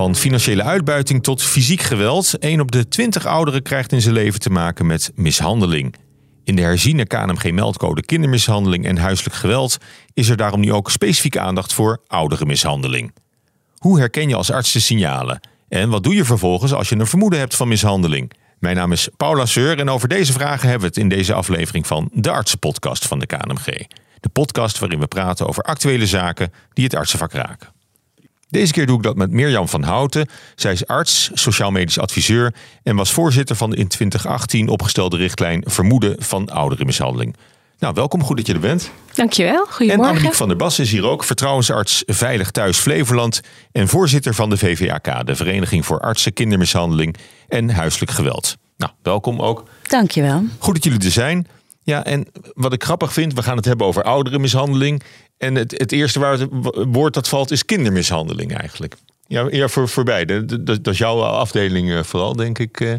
Van financiële uitbuiting tot fysiek geweld. 1 op de 20 ouderen krijgt in zijn leven te maken met mishandeling. In de herziene KNMG-meldcode kindermishandeling en huiselijk geweld is er daarom nu ook specifieke aandacht voor ouderenmishandeling. Hoe herken je als arts de signalen? En wat doe je vervolgens als je een vermoeden hebt van mishandeling? Mijn naam is Paula Seur en over deze vragen hebben we het in deze aflevering van de Artsenpodcast van de KNMG. De podcast waarin we praten over actuele zaken die het artsenvak raken. Deze keer doe ik dat met Mirjam van Houten. Zij is arts, sociaal-medisch adviseur en was voorzitter van de in 2018 opgestelde richtlijn Vermoeden van ouderenmishandeling. Nou, welkom, goed dat je er bent. Dankjewel, goedemorgen. En Annemiek van der Bas is hier ook, vertrouwensarts Veilig Thuis Flevoland en voorzitter van de VVAK, de Vereniging voor Artsen, Kindermishandeling en Huiselijk Geweld. Nou, welkom ook. Dankjewel. Goed dat jullie er zijn. Ja, en wat ik grappig vind, we gaan het hebben over ouderenmishandeling. En het, het eerste waar het woord dat valt is kindermishandeling eigenlijk. Ja, ja voor, voor beide. Dat, dat is jouw afdeling eh, vooral, denk ik.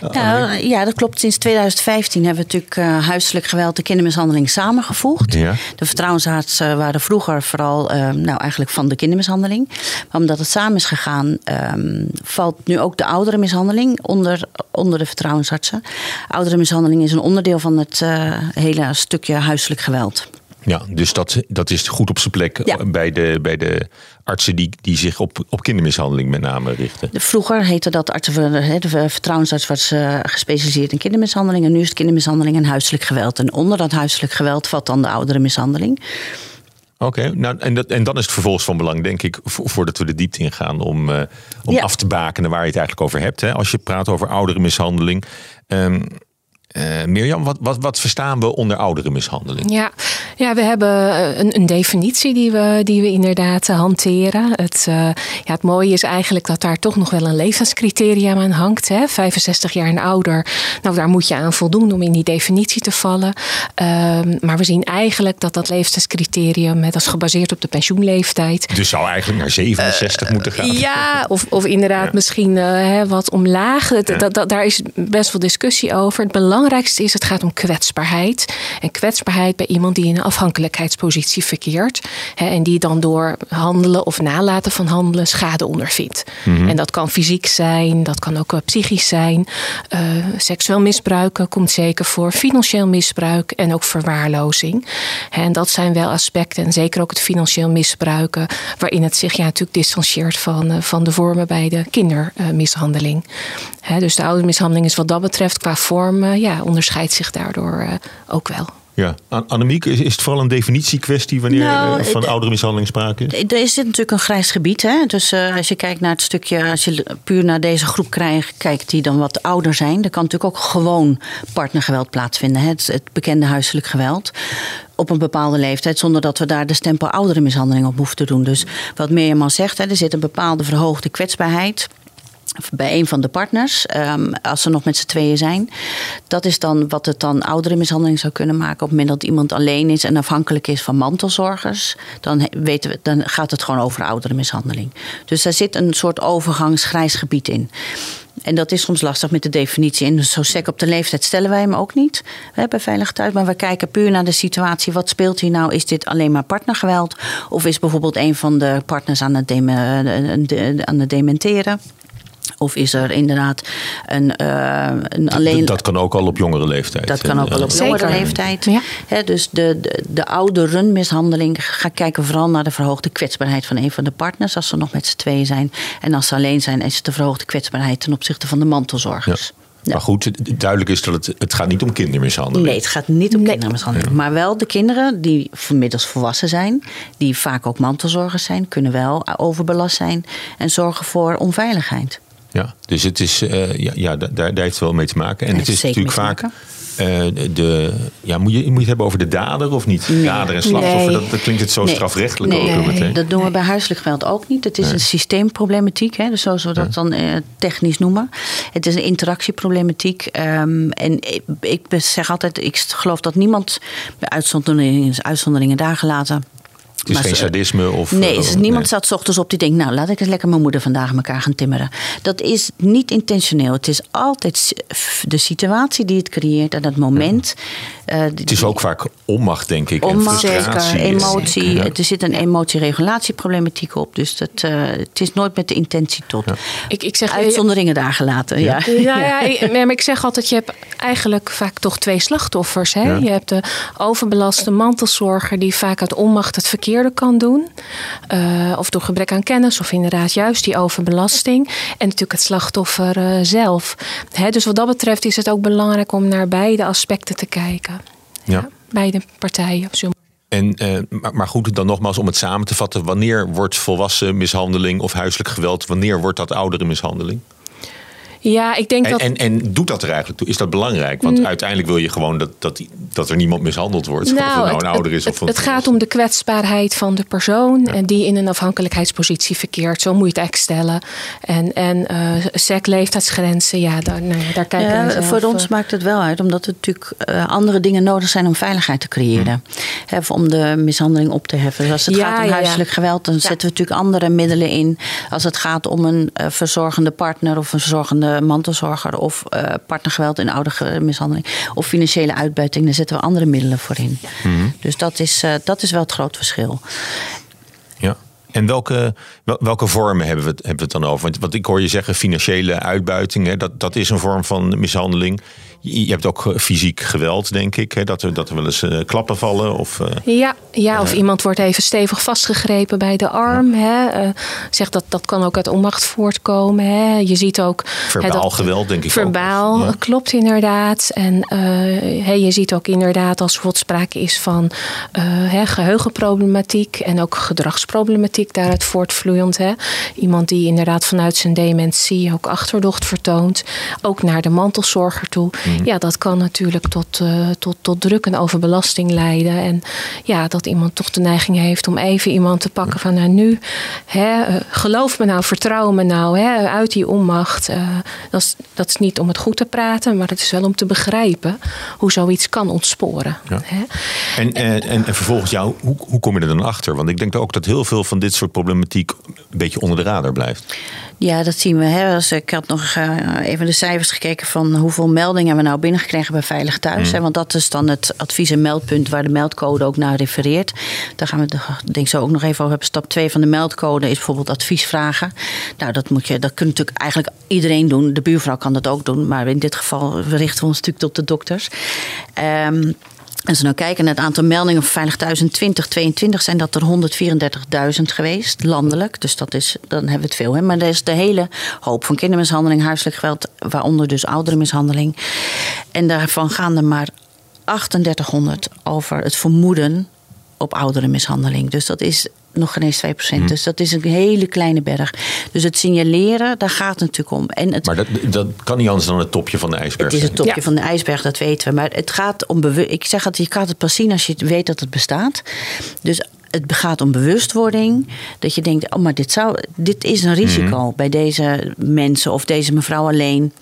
Eh. Nou, ja, dat klopt. Sinds 2015 hebben we natuurlijk uh, huiselijk geweld en kindermishandeling samengevoegd. Ja. De vertrouwensartsen waren vroeger vooral uh, nou, eigenlijk van de kindermishandeling. Maar omdat het samen is gegaan, um, valt nu ook de ouderenmishandeling onder, onder de vertrouwensartsen. Ouderenmishandeling is een onderdeel van het uh, hele stukje huiselijk geweld. Ja, dus dat, dat is goed op zijn plek Ja. bij, de, bij de artsen die, die zich op, op kindermishandeling met name richten. Vroeger heette dat artsen, de vertrouwensarts was eh, gespecialiseerd in kindermishandeling. En nu is het kindermishandeling en huiselijk geweld. En onder dat huiselijk geweld valt dan de ouderenmishandeling. Oké, nou, en, dat, en dan is het vervolgens van belang, denk ik, vo- voordat we de diepte ingaan, om, eh, om Ja. af te bakenen waar je het eigenlijk over hebt. Hè? Als je praat over ouderenmishandeling. Ehm eh, Mirjam, wat, wat, wat verstaan we onder ouderenmishandeling? Ja, ja we hebben eh, een, een definitie die we, die we inderdaad eh, hanteren. Het, ja, het mooie is eigenlijk dat daar toch nog wel een levenscriterium aan hangt. Hè? 65 jaar en ouder, nou daar moet je aan voldoen om in die definitie te vallen. Ehm, maar we zien eigenlijk dat dat leeftijdscriterium, dat is gebaseerd op de pensioenleeftijd. Dus zou eigenlijk naar 67 moeten gaan. Ja, of, of inderdaad Ja. misschien hè, wat omlaag. Ja. dat, dat, daar is best wel discussie over. Het belangrijkste is, het gaat om kwetsbaarheid. En kwetsbaarheid bij iemand die in een afhankelijkheidspositie verkeert. Hè, en die dan door handelen of nalaten van handelen schade ondervindt. En dat kan fysiek zijn, dat kan ook eh, psychisch zijn. Eh, seksueel misbruik eh, komt zeker voor. Financieel misbruik en ook verwaarlozing. Hè, En dat zijn wel aspecten, en zeker ook het financieel misbruiken, waarin het zich ja, natuurlijk distancieert van, van de vormen bij de kindermishandeling. Hè, dus de oudermishandeling is wat dat betreft qua vorm, eh, ja, onderscheidt zich daardoor eh, ook wel. Ja. An- Annemiek, is, is het vooral een definitiekwestie wanneer Nou, eh, van ouderenmishandeling sprake is? Er is dit natuurlijk een grijs gebied. Hè? Dus eh, als je kijkt naar het stukje, als je puur naar deze groep krijgt, kijkt die dan wat ouder zijn, dan kan natuurlijk ook gewoon partnergeweld plaatsvinden. Hè? Het, het bekende huiselijk geweld. Op een bepaalde leeftijd, zonder dat we daar de stempel ouderenmishandeling op hoeven te doen. Dus wat Mirjam al zegt, hè, er zit een bepaalde verhoogde kwetsbaarheid bij een van de partners, ehm, als ze nog met z'n tweeën zijn. Dat is dan wat het dan ouderenmishandeling zou kunnen maken. Op het moment dat iemand alleen is en afhankelijk is van mantelzorgers, dan, weten we, dan gaat het gewoon over ouderenmishandeling. Dus daar zit een soort overgangsgrijs gebied in. En dat is soms lastig met de definitie. En zo sec op de leeftijd stellen wij hem ook niet hè, bij Veilig Thuis. Maar we kijken puur naar de situatie. Wat speelt hier nou? Is dit alleen maar partnergeweld? Of is bijvoorbeeld een van de partners aan het, eh, aan het dementeren? Of is er inderdaad een, eh, een alleen. Dat kan ook al op jongere leeftijd. Dat kan ook wel op Zeker. jongere leeftijd. Ja. Dus de, de, de ouderenmishandeling. Ga kijken vooral naar de verhoogde kwetsbaarheid van een van de partners. Als ze nog met z'n tweeën zijn. En als ze alleen zijn, is het de verhoogde kwetsbaarheid ten opzichte van de mantelzorgers. Ja. Maar goed, duidelijk is dat het, het gaat niet om kindermishandeling. Nee, het gaat niet om Nee. kindermishandeling. Maar wel de kinderen die inmiddels volwassen zijn, die vaak ook mantelzorgers zijn, kunnen wel overbelast zijn en zorgen voor onveiligheid. Ja, dus het is, eh, ja, ja daar, daar heeft het wel mee te maken. En het is natuurlijk vaak. eh, de, ja, moet, je, moet je het hebben over de dader of niet? Nee. Dader en slachtoffer, Nee. dat, dat klinkt het zo Nee. strafrechtelijk nee, ook meteen. Dat doen we bij huiselijk geweld ook niet. Het is Nee. een systeemproblematiek, hè, dus zoals we dat dan eh, technisch noemen. Het is een interactieproblematiek. ehm, en ik, ik zeg altijd, ik geloof dat niemand, bij uitzonderingen, uitzonderingen daar gelaten, Het is geen sadisme of... Nee, uh, niemand nee. staat ochtends op die denkt... nou, laat ik eens lekker mijn moeder vandaag elkaar gaan timmeren. Dat is niet intentioneel. Het is altijd de situatie die het creëert en het moment. Uh, het is ook vaak onmacht, denk ik. Onmacht, en zeker. Emotie. Ja. Er zit een emotieregulatieproblematiek op. Dus dat, uh, het is nooit met de intentie tot. Ja. Ik, ik zeg, Uitzonderingen daar gelaten, ja. Ja, ja, ik, maar ik zeg altijd, je hebt eigenlijk vaak toch twee slachtoffers. Hè? Je hebt de overbelaste mantelzorger... die vaak uit onmacht het verkeerde kan doen. Uh, of door gebrek aan kennis, of inderdaad juist die overbelasting. En natuurlijk het slachtoffer uh, zelf. Hè, dus wat dat betreft is het ook belangrijk om naar beide aspecten te kijken. Ja. ja beide partijen. En, uh, maar goed, dan nogmaals om het samen te vatten. Wanneer wordt volwassen mishandeling of huiselijk geweld... wanneer wordt dat oudere mishandeling? Ja, ik denk en, dat. En, en doet dat er eigenlijk toe? Is dat belangrijk? Want uiteindelijk wil je gewoon dat, dat, dat er niemand mishandeld wordt. Nou, of het nou het, een ouder is het, of een Het gaat om de kwetsbaarheid van de persoon ja. die in een afhankelijkheidspositie verkeert. Zo moet je het eigenlijk stellen. En, en uh, SEC, leeftijdsgrenzen, ja, daar, nou, daar kijken ja, we Voor ons uh, maakt het wel uit, omdat er natuurlijk uh, andere dingen nodig zijn om veiligheid te creëren. He, om de mishandeling op te heffen. Dus als het Ja, gaat om huiselijk ja. geweld, dan zetten we natuurlijk andere middelen in. Als het gaat om een uh, verzorgende partner of een verzorgende mantelzorger of uh, partnergeweld en oudermishandeling of financiële uitbuiting, daar zetten we andere middelen voor in. Mhm. Dus dat is, uh, dat is wel het groot verschil. Ja. En welke, welke vormen hebben we, het, hebben we het dan over? Want, want ik hoor je zeggen financiële uitbuiting, hè, dat, dat is een vorm van mishandeling. Je, hebt ook fysiek geweld, denk ik. Hè, dat, er, dat er wel eens uh, klappen vallen. Of, uh, ja, ja, of iemand wordt even stevig vastgegrepen bij de arm. Ja. Hè. Uh, zeg dat, dat kan ook uit onmacht voortkomen. Hè. Je ziet ook. Verbaal hè, dat, geweld, denk ik. Verbaal, ook. Ja. klopt inderdaad. En hè, je ziet ook inderdaad als bijvoorbeeld sprake is van hè, geheugenproblematiek en ook gedragsproblematiek daaruit voortvloeiend. Hè. Iemand die inderdaad vanuit zijn dementie ook achterdocht vertoont. Ook naar de mantelzorger toe. Mm. Ja, dat kan natuurlijk tot, uh, tot, tot druk en overbelasting leiden. En ja, dat iemand toch de neiging heeft om even iemand te pakken van nou nu, hè, uh, geloof me nou, vertrouw me nou, hè, uit die onmacht. Uh, dat, is, dat is niet om het goed te praten, maar het is wel om te begrijpen hoe zoiets kan ontsporen. Ja. Hè. En, en, en, en vervolgens, jou, hoe, hoe kom je er dan achter? Want ik denk ook dat heel veel van dit soort problematiek een beetje onder de radar blijft. Ja, dat zien we. Hè. Als, ik had nog uh, even de cijfers gekeken van hoeveel meldingen we nou binnengekregen bij Veilig Thuis. Mm. Hè, want dat is dan het advies- en meldpunt waar de meldcode ook naar refereert. Daar gaan we denk zo ook nog even over hebben. Stap 2 van de meldcode is bijvoorbeeld adviesvragen. Nou, dat, moet je, dat kan natuurlijk eigenlijk iedereen doen. De buurvrouw kan dat ook doen. Maar in dit geval richten we ons natuurlijk tot de dokters. Um, als we nou kijken naar het aantal meldingen van Veilig Thuis in 2022 zijn dat er 134.000 geweest, landelijk. Dus dat is, dan hebben we het veel. Hè? Maar er is de hele hoop van kindermishandeling, huiselijk geweld, waaronder dus ouderenmishandeling. En daarvan gaan er maar 3800 over het vermoeden op ouderenmishandeling. Dus dat is nog geen eens 2%. Mm. Dus dat is een hele kleine berg. Dus het signaleren, daar gaat het natuurlijk om. En het, maar dat, dat kan niet anders dan het topje van de ijsberg. Het is het topje ja. van de ijsberg, dat weten we. Maar het gaat om bewust. Ik zeg altijd, je kan het pas zien als je weet dat het bestaat. Dus het gaat om bewustwording. Dat je denkt, oh, maar dit, zou, dit is een risico mm. bij deze mensen of deze mevrouw alleen.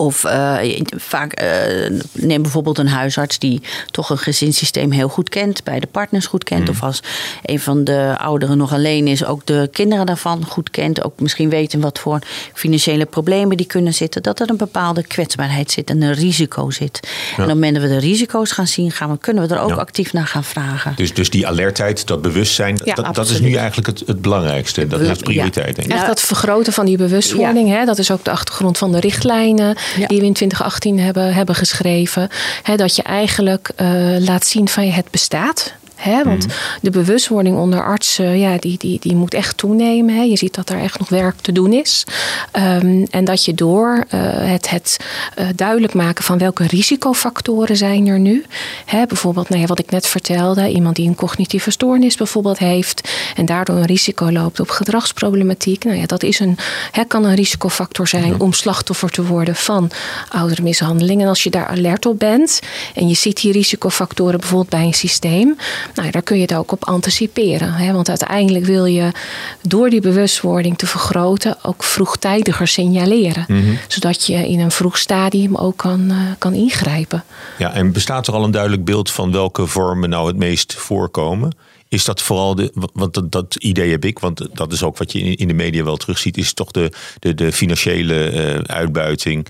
Of uh, vaak uh, neem bijvoorbeeld een huisarts die toch een gezinssysteem heel goed kent, beide partners goed kent. Mm. Of als een van de ouderen nog alleen is, ook de kinderen daarvan goed kent. Ook misschien weten wat voor financiële problemen die kunnen zitten. Dat er een bepaalde kwetsbaarheid zit en een risico zit. Ja. En op het moment dat we de risico's gaan zien, gaan we, kunnen we er ook ja. actief naar gaan vragen. Dus, dus die alertheid, dat bewustzijn, ja, dat, dat, is nu eigenlijk het, het belangrijkste. Dat is prioriteit, denk ik. Echt dat vergroten van die bewustwording, hè, dat is ook de achtergrond van de richtlijnen die we in 2018 hebben, hebben geschreven. Dat je eigenlijk uh, laat zien van je het bestaat. Hè? Want mm. de bewustwording onder artsen, ja, die, die, die moet echt toenemen. Hè? Je ziet dat er echt nog werk te doen is. Um, en dat je door uh, het, het uh, duidelijk maken van welke risicofactoren zijn er nu. Hè? Bijvoorbeeld, nou ja, wat ik net vertelde, iemand die een cognitieve stoornis bijvoorbeeld heeft en daardoor een risico loopt op gedragsproblematiek. Nou ja, dat is een, hè, kan een risicofactor zijn ja. om slachtoffer te worden van oudermishandeling. En als je daar alert op bent en je ziet die risicofactoren bijvoorbeeld bij een systeem. Nou, daar kun je het ook op anticiperen. Hè? Want uiteindelijk wil je door die bewustwording te vergroten ook vroegtijdiger signaleren. Mhm. Zodat je in een vroeg stadium ook kan, uh, kan ingrijpen. Ja, en bestaat er al een duidelijk beeld van welke vormen nou het meest voorkomen? is dat vooral de. Want dat, dat idee heb ik, want dat is ook wat je in, de media wel terugziet, is toch de, de, de financiële uh, uitbuiting.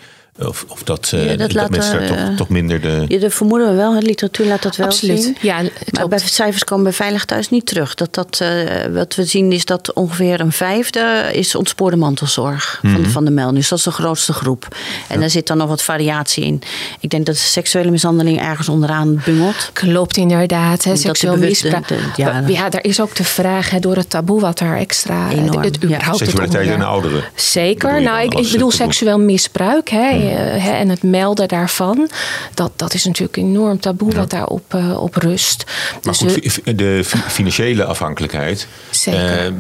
Of, of dat, uh, dat, dat mensen daar toch, toch minder de. Ja, dat vermoeden we wel. De literatuur laat dat wel Absoluut. zien. Ja, maar bij cijfers komen bij Veilig Thuis niet terug. Dat dat, uh, wat we zien is dat ongeveer een vijfde is ontspoorde mantelzorg mm -hmm. van, van de melding. Dus dat is de grootste groep. En ja. daar zit dan nog wat variatie in. Ik denk dat de seksuele mishandeling ergens onderaan bungelt. Klopt inderdaad. Hè, seksueel misbruik. Ja, ja, daar is ook de vraag hè, door het taboe wat daar extra. Enorm. Het, het, ja. Seksualiteit in ouderen. Zeker. Nou, ik, ik bedoel seksueel misbruik. Hè, mm. Uh, en het melden daarvan. Dat, dat is natuurlijk enorm taboe wat daarop uh, op rust. Maar dus goed, de financiële afhankelijkheid. Zeker.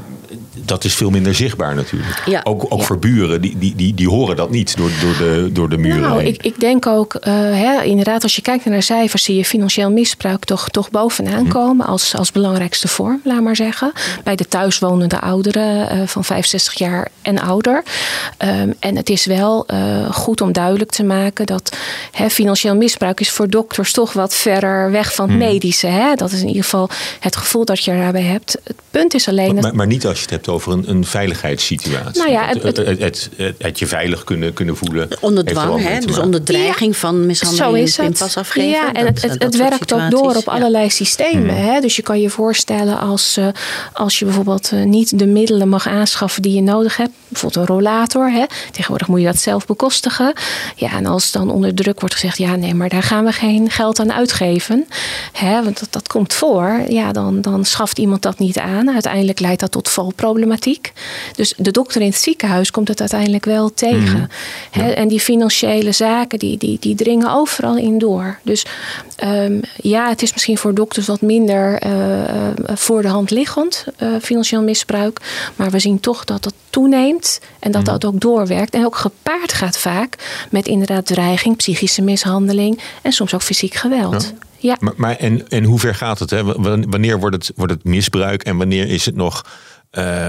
Dat is veel minder zichtbaar natuurlijk. Ja. Ook, ook ja. voor buren, die, die, die, die horen dat niet door, door, de, door de muren nou. Ik, ik denk ook, uh, hè, inderdaad, als je kijkt naar de cijfers, zie je financieel misbruik toch, toch bovenaan hm. komen als, als belangrijkste vorm, laat maar zeggen. Bij de thuiswonende ouderen uh, van 65 jaar en ouder. Um, en het is wel uh, goed om duidelijk te maken dat hè, financieel misbruik is voor dokters toch wat verder weg van het Hm. medische. Hè? Dat is in ieder geval het gevoel dat je daarbij hebt. Het punt is alleen. Maar, dat, maar niet als je het hebt over een, een veiligheidssituatie. Nou ja, het, het- het, het, het- het je veilig kunnen, kunnen voelen. Onder er dwang, hè? dus onder dreiging van mishandeling Zo is en het. pinpas afgeven. Ja, en Dat- het, dat werkt ook door op ja. allerlei systemen. Hmm. Hè? Dus je kan je voorstellen als, eh, als je bijvoorbeeld eh, niet de middelen mag aanschaffen die je nodig hebt. Bijvoorbeeld een rollator. Hè? Tegenwoordig moet je dat zelf bekostigen. Ja, en als dan onder druk wordt gezegd, ja nee, maar daar gaan we geen geld aan uitgeven. Hè? Want dat, dat komt voor. Ja, dan, dan schaft iemand dat niet aan. Uiteindelijk leidt dat tot valproblematiek. Dus de dokter in het ziekenhuis komt het uiteindelijk wel tegen. Hè? En die financiële zaken, die, die, die dringen overal in door. Dus um, ja, het is misschien voor dokters wat minder uh, voor de hand liggend, uh, financieel misbruik. Maar we zien toch dat dat toeneemt en dat dat ook doorwerkt. En ook gepaard gaat vaak met inderdaad dreiging, psychische mishandeling en soms ook fysiek geweld. Ja. Ja. Maar, maar en, en hoe ver gaat het? Hè? Wanneer wordt het, wordt het misbruik en wanneer is het nog. Uh,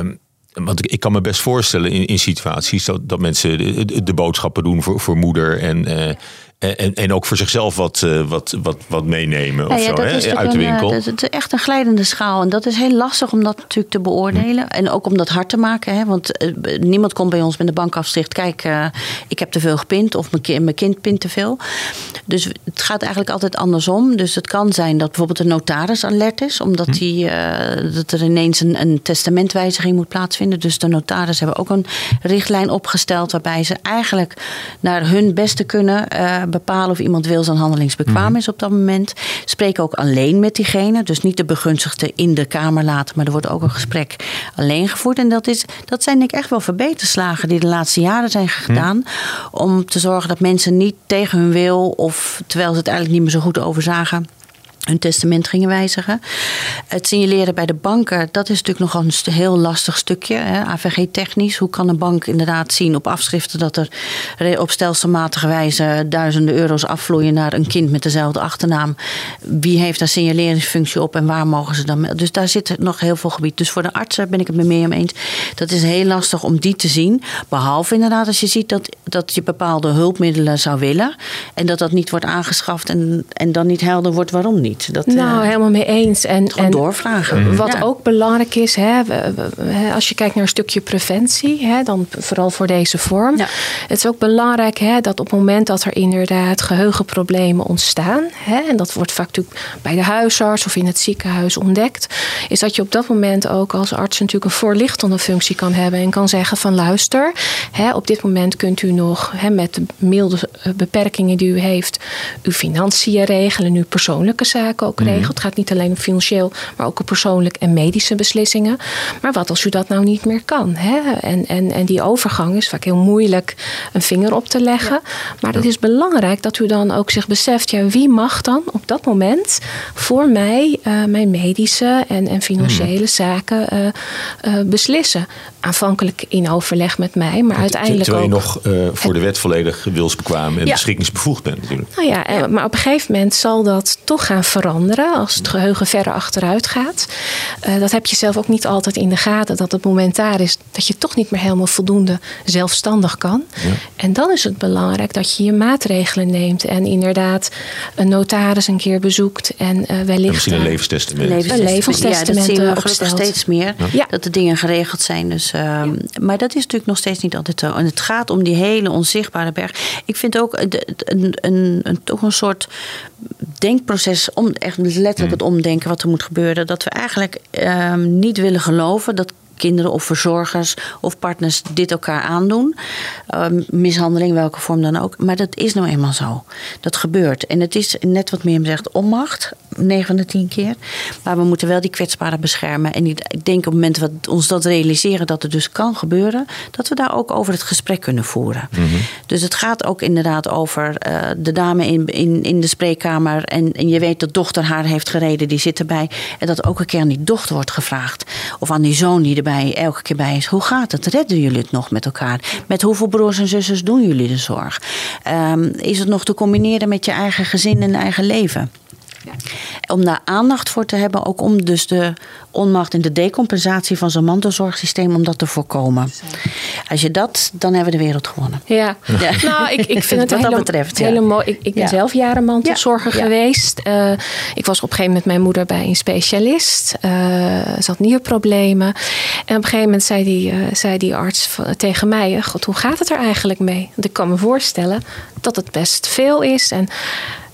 want ik, kan me best voorstellen in, in situaties dat, dat mensen de, boodschappen doen voor, voor moeder en, uh, en, en ook voor zichzelf wat, uh, wat, wat, wat meenemen of ja, ja, zo, hè? uit de winkel. Een, dat is echt een glijdende schaal. En dat is heel lastig om dat natuurlijk te beoordelen. Hm. En ook om dat hard te maken. Hè? Want uh, niemand komt bij ons met de bank afsticht. Kijk, uh, ik heb te veel gepind of mijn kind, mijn kind pint te veel. Dus het gaat eigenlijk altijd andersom. Dus het kan zijn dat bijvoorbeeld de notaris alert is. Omdat hm. die, dat er ineens een, een testamentwijziging moet plaatsvinden. Dus de notaris hebben ook een richtlijn opgesteld. Waarbij ze eigenlijk naar hun beste kunnen bepalen of iemand wils- en handelingsbekwaam mm. is op dat moment. Spreken ook alleen met diegene. Dus niet de begunstigde in de kamer laten. Maar er wordt ook een gesprek alleen gevoerd. En dat, is, dat zijn denk ik echt wel verbeterslagen die de laatste jaren zijn gedaan. Mm. Om te zorgen dat mensen niet tegen hun wil. Of terwijl ze het eigenlijk niet meer zo goed overzagen hun testament gingen wijzigen. Het signaleren bij de banken, dat is natuurlijk nog een heel lastig stukje. AVG-technisch. Hoe kan een bank inderdaad zien op afschriften dat er op stelselmatige wijze duizenden euro's afvloeien naar een kind met dezelfde achternaam? Wie heeft daar signaleringsfunctie op en waar mogen ze dan? Dus daar zit nog heel veel gebied. Dus voor de artsen ben ik het me meer mee eens. Dat is heel lastig om die te zien. Behalve inderdaad als je ziet dat, dat je bepaalde hulpmiddelen zou willen. En dat dat niet wordt aangeschaft en, en dan niet helder wordt waarom niet. Dat, nou, uh, helemaal mee eens. En, gewoon en doorvragen. Wat ja. ook belangrijk is, hè, als je kijkt naar een stukje preventie, hè, dan vooral voor deze vorm. Ja. Het is ook belangrijk hè, dat op het moment dat er inderdaad geheugenproblemen ontstaan, hè, en dat wordt vaak natuurlijk bij de huisarts of in het ziekenhuis ontdekt, is dat je op dat moment ook als arts natuurlijk een voorlichtende functie kan hebben en kan zeggen van luister, hè, op dit moment kunt u nog hè, met de milde beperkingen die u heeft, uw financiën regelen, uw persoonlijke zaken ook regelt. Het gaat niet alleen om financieel, maar ook om persoonlijk en medische beslissingen. Maar wat als u dat nou niet meer kan? Hè? En, en, en die overgang is vaak heel moeilijk een vinger op te leggen. Ja. Maar het is belangrijk dat u dan ook zich beseft, ja, wie mag dan op dat moment voor mij uh, mijn medische en, en financiële hmm. zaken uh, uh, beslissen? Aanvankelijk in overleg met mij, maar uiteindelijk Terwijl je ook... nog uh, voor de wet volledig wilsbekwaam en Ja. beschikkingsbevoegd bent natuurlijk. Nou ja, eh, maar op een gegeven moment zal dat toch gaan veranderen als het geheugen verder achteruit gaat. Eh, dat heb je zelf ook niet altijd in de gaten, dat het moment daar is dat je toch niet meer helemaal voldoende zelfstandig kan. Ja. En dan is het belangrijk dat je je maatregelen neemt en inderdaad een notaris een keer bezoekt en eh, En wellicht. misschien een eh, levenstestament. levenstestament, Ja, dat zien we eh, steeds meer. Ja. Dat de dingen geregeld zijn. Dus, ehm, Maar dat is natuurlijk nog steeds niet altijd zo. En het gaat om die hele onzichtbare berg. Ik vind ook de- een, een, een, toch een soort denkproces, om, echt letterlijk het omdenken wat er moet gebeuren. Dat we eigenlijk ehm, niet willen geloven dat kinderen of verzorgers of partners dit elkaar aandoen. Ehm, mishandeling, welke vorm dan ook. Maar dat is nou eenmaal zo. Dat gebeurt. En het is net wat Mirjam zegt, onmacht. 9 van de 10 keer. Maar we moeten wel die kwetsbaren beschermen. En ik denk op het moment dat we ons dat realiseren dat het dus kan gebeuren, dat we daar ook over het gesprek kunnen voeren. Dus het gaat ook inderdaad over eh, de dame in, in, in de spreekkamer. En, en je weet dat dochter haar heeft gereden, die zit erbij. En dat ook een keer aan die dochter wordt gevraagd. Of aan die zoon die erbij elke keer bij is. Hoe gaat het? Redden jullie het nog met elkaar? Met hoeveel broers en zusters doen jullie de zorg? Ehm, is het nog te combineren met je eigen gezin en eigen leven? Om daar aandacht voor te hebben, ook om dus de onmacht en de decompensatie van zo'n mantelzorgsysteem, om dat te voorkomen. Als je dat, dan hebben we de wereld gewonnen. Ja, Ja. nou, ik, ik vind het Wat dat betreft, ja. hele mooi. Ik, ik ben Ja. zelf jaren mantelzorger Ja, ja. geweest. Eh, ik was op een gegeven moment met mijn moeder bij een specialist. Eh ze had nierproblemen. En op een gegeven moment zei die, eh, zei die arts tegen mij: God, hoe gaat het er eigenlijk mee? Want ik kan me voorstellen dat het best veel is. En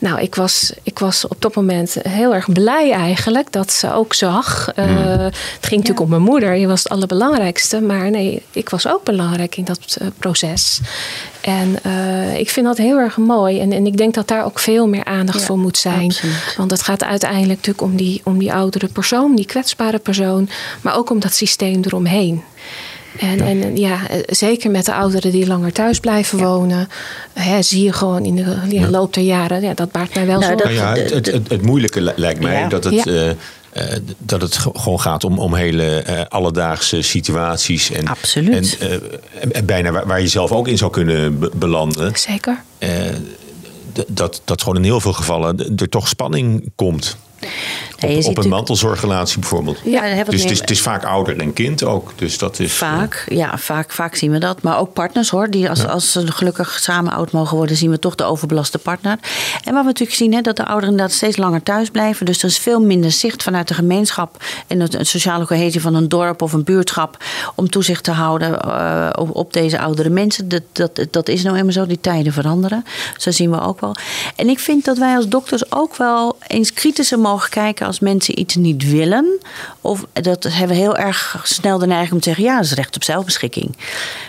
nou, ik was, ik was op dat moment heel erg blij eigenlijk dat ze ook zag. Eh, Het ging natuurlijk om mijn moeder, die was het allerbelangrijkste. Maar nee, ik was ook belangrijk in dat eh, proces. En eh, ik vind dat heel erg mooi. En, en ik denk dat daar ook veel meer aandacht Ja, voor moet zijn. absoluut. Want het gaat uiteindelijk natuurlijk om die, om die oudere persoon, die kwetsbare persoon. Maar ook om dat systeem eromheen. En ja. en ja, eh, zeker met de ouderen die langer thuis blijven wonen, hè, zie je gewoon in de ja, loop der jaren, ja, dat baart mij wel Nou, zorgen. Nou ja, het, het, het, het moeilijke li- lijkt mij Ja. dat het. Ja. eh, eh, dat het ge- gewoon gaat om, om hele eh, alledaagse situaties. En, Absoluut. En, eh, en bijna waar, waar je zelf ook in zou kunnen be- belanden. Zeker. Eh, dat, dat gewoon in heel veel gevallen er toch spanning komt. Nee, op ziet op een mantelzorgrelatie bijvoorbeeld. Ja, we het dus het is, het is vaak ouder en kind ook. Dus dat is. Vaak, ja, vaak, vaak zien we dat. Maar ook partners hoor, die als, als ze gelukkig samen oud mogen worden, zien we toch de overbelaste partner. En wat we natuurlijk zien, hè, dat de ouderen inderdaad steeds langer thuis blijven. Dus er is veel minder zicht vanuit de gemeenschap en de sociale cohesie van een dorp of een buurtschap om toezicht te houden eh, op, op deze oudere mensen. Dat, dat, dat is nou eenmaal zo, die tijden veranderen. Zo zien we ook wel. En ik vind dat wij als dokters ook wel eens kritischer mogen kijken als mensen iets niet willen. Of dat hebben we heel erg snel de neiging om te zeggen: ja, dat is recht op zelfbeschikking.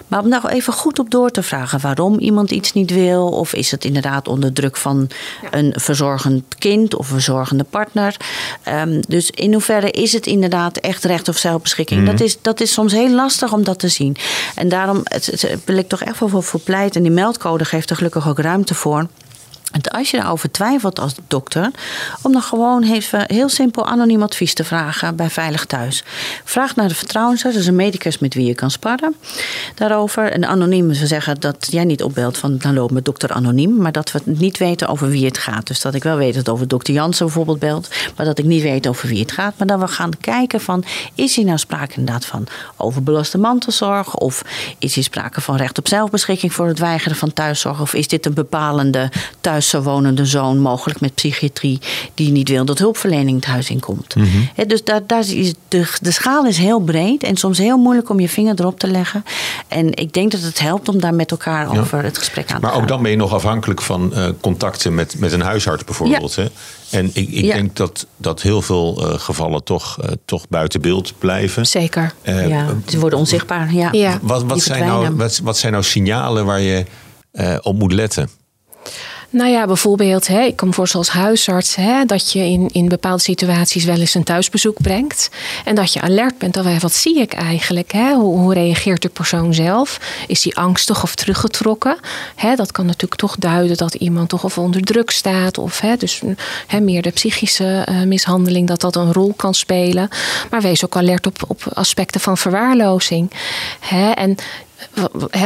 Maar om daar even goed op door te vragen waarom iemand iets niet wil. Of is het inderdaad onder druk van een verzorgend kind of een verzorgende partner. Ehm, dus in hoeverre is het inderdaad echt recht op zelfbeschikking? dat, is, dat is soms heel lastig om dat te zien. En daarom het, het, wil ik toch echt wel voor, voor pleiten. En die meldcode geeft er gelukkig ook ruimte voor. Als je daarover twijfelt als dokter, om dan gewoon even heel simpel anoniem advies te vragen bij Veilig Thuis. Vraag naar de vertrouwensarts, is een medicus met wie je kan sparren daarover. En anoniem, we zeggen dat jij niet opbelt van dan loop met dokter anoniem, maar dat we niet weten over wie het gaat. Dus dat ik wel weet dat over dokter Jansen bijvoorbeeld belt, maar dat ik niet weet over wie het gaat. Maar dat we gaan kijken van, is hier nou sprake inderdaad van overbelaste mantelzorg? Of is hier sprake van recht op zelfbeschikking voor het weigeren van thuiszorg? Of is dit een bepalende thuiszorgwonende zoon, mogelijk met psychiatrie, die niet wil dat hulpverlening het huis in komt? Hè, dus daar, daar is de, de schaal is heel breed en soms heel moeilijk om je vinger erop te leggen. En ik denk dat het helpt om daar met elkaar Ja. over het gesprek aan te Maar gaan. ook dan ben je nog afhankelijk van eh, contacten met, met een huisarts bijvoorbeeld. Hè? En ik, ik Ja. denk dat, dat heel veel eh, gevallen toch, eh, toch buiten beeld blijven. Zeker. Eh, ja, ze worden onzichtbaar. Ja. Ja. Wat, wat, zijn nou, wat, wat zijn nou signalen waar je eh, op moet letten? Nou ja, bijvoorbeeld, hè, ik kan me voorstellen als huisarts hè, dat je in, in bepaalde situaties wel eens een thuisbezoek brengt. En dat je alert bent. Oh, wat zie ik eigenlijk? Hè? Hoe, hoe reageert de persoon zelf? Is hij angstig of teruggetrokken? Hè, dat kan natuurlijk toch duiden dat iemand toch of onder druk staat. Of hè, dus hè, meer de psychische uh, mishandeling, dat dat een rol kan spelen. Maar wees ook alert op, op aspecten van verwaarlozing. Hè? En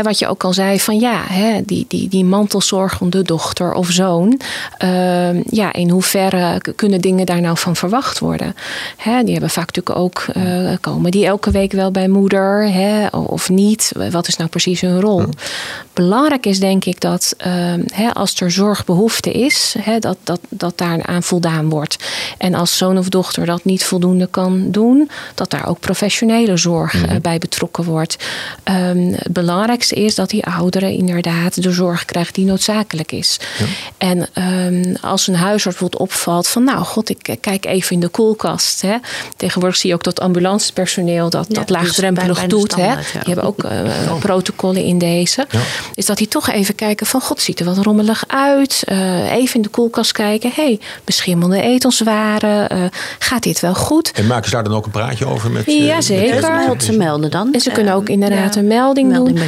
wat je ook al zei, van ja, die, die, die mantelzorgende dochter of zoon. Ehm, ja, in hoeverre kunnen dingen daar nou van verwacht worden? die hebben vaak natuurlijk ook, uh, komen die elke week wel bij moeder of niet? Wat is nou precies hun rol? Belangrijk is denk ik dat ehm, als er zorgbehoefte is, dat, dat, dat daar aan voldaan wordt. En als zoon of dochter dat niet voldoende kan doen, dat daar ook professionele zorg eh, bij betrokken wordt. Um, het belangrijkste is dat die ouderen inderdaad de zorg krijgen die noodzakelijk is. En um, als een huisarts bijvoorbeeld opvalt van, nou god, ik kijk even in de koelkast. Hè. Tegenwoordig zie je ook dat ambulancepersoneel dat, dat dus laagdrempelig doet. hè. Die hebben ook uh, protocollen in deze. Is dat die toch even kijken van, god, ziet er wat rommelig uit. Uh, even in de koelkast kijken. hey, beschimmelde etenswaren. Uh, gaat dit wel goed? En maken ze daar dan ook een praatje over met? Ja, zeker. Met ze melden dan. En ze kunnen ook inderdaad een melding doen.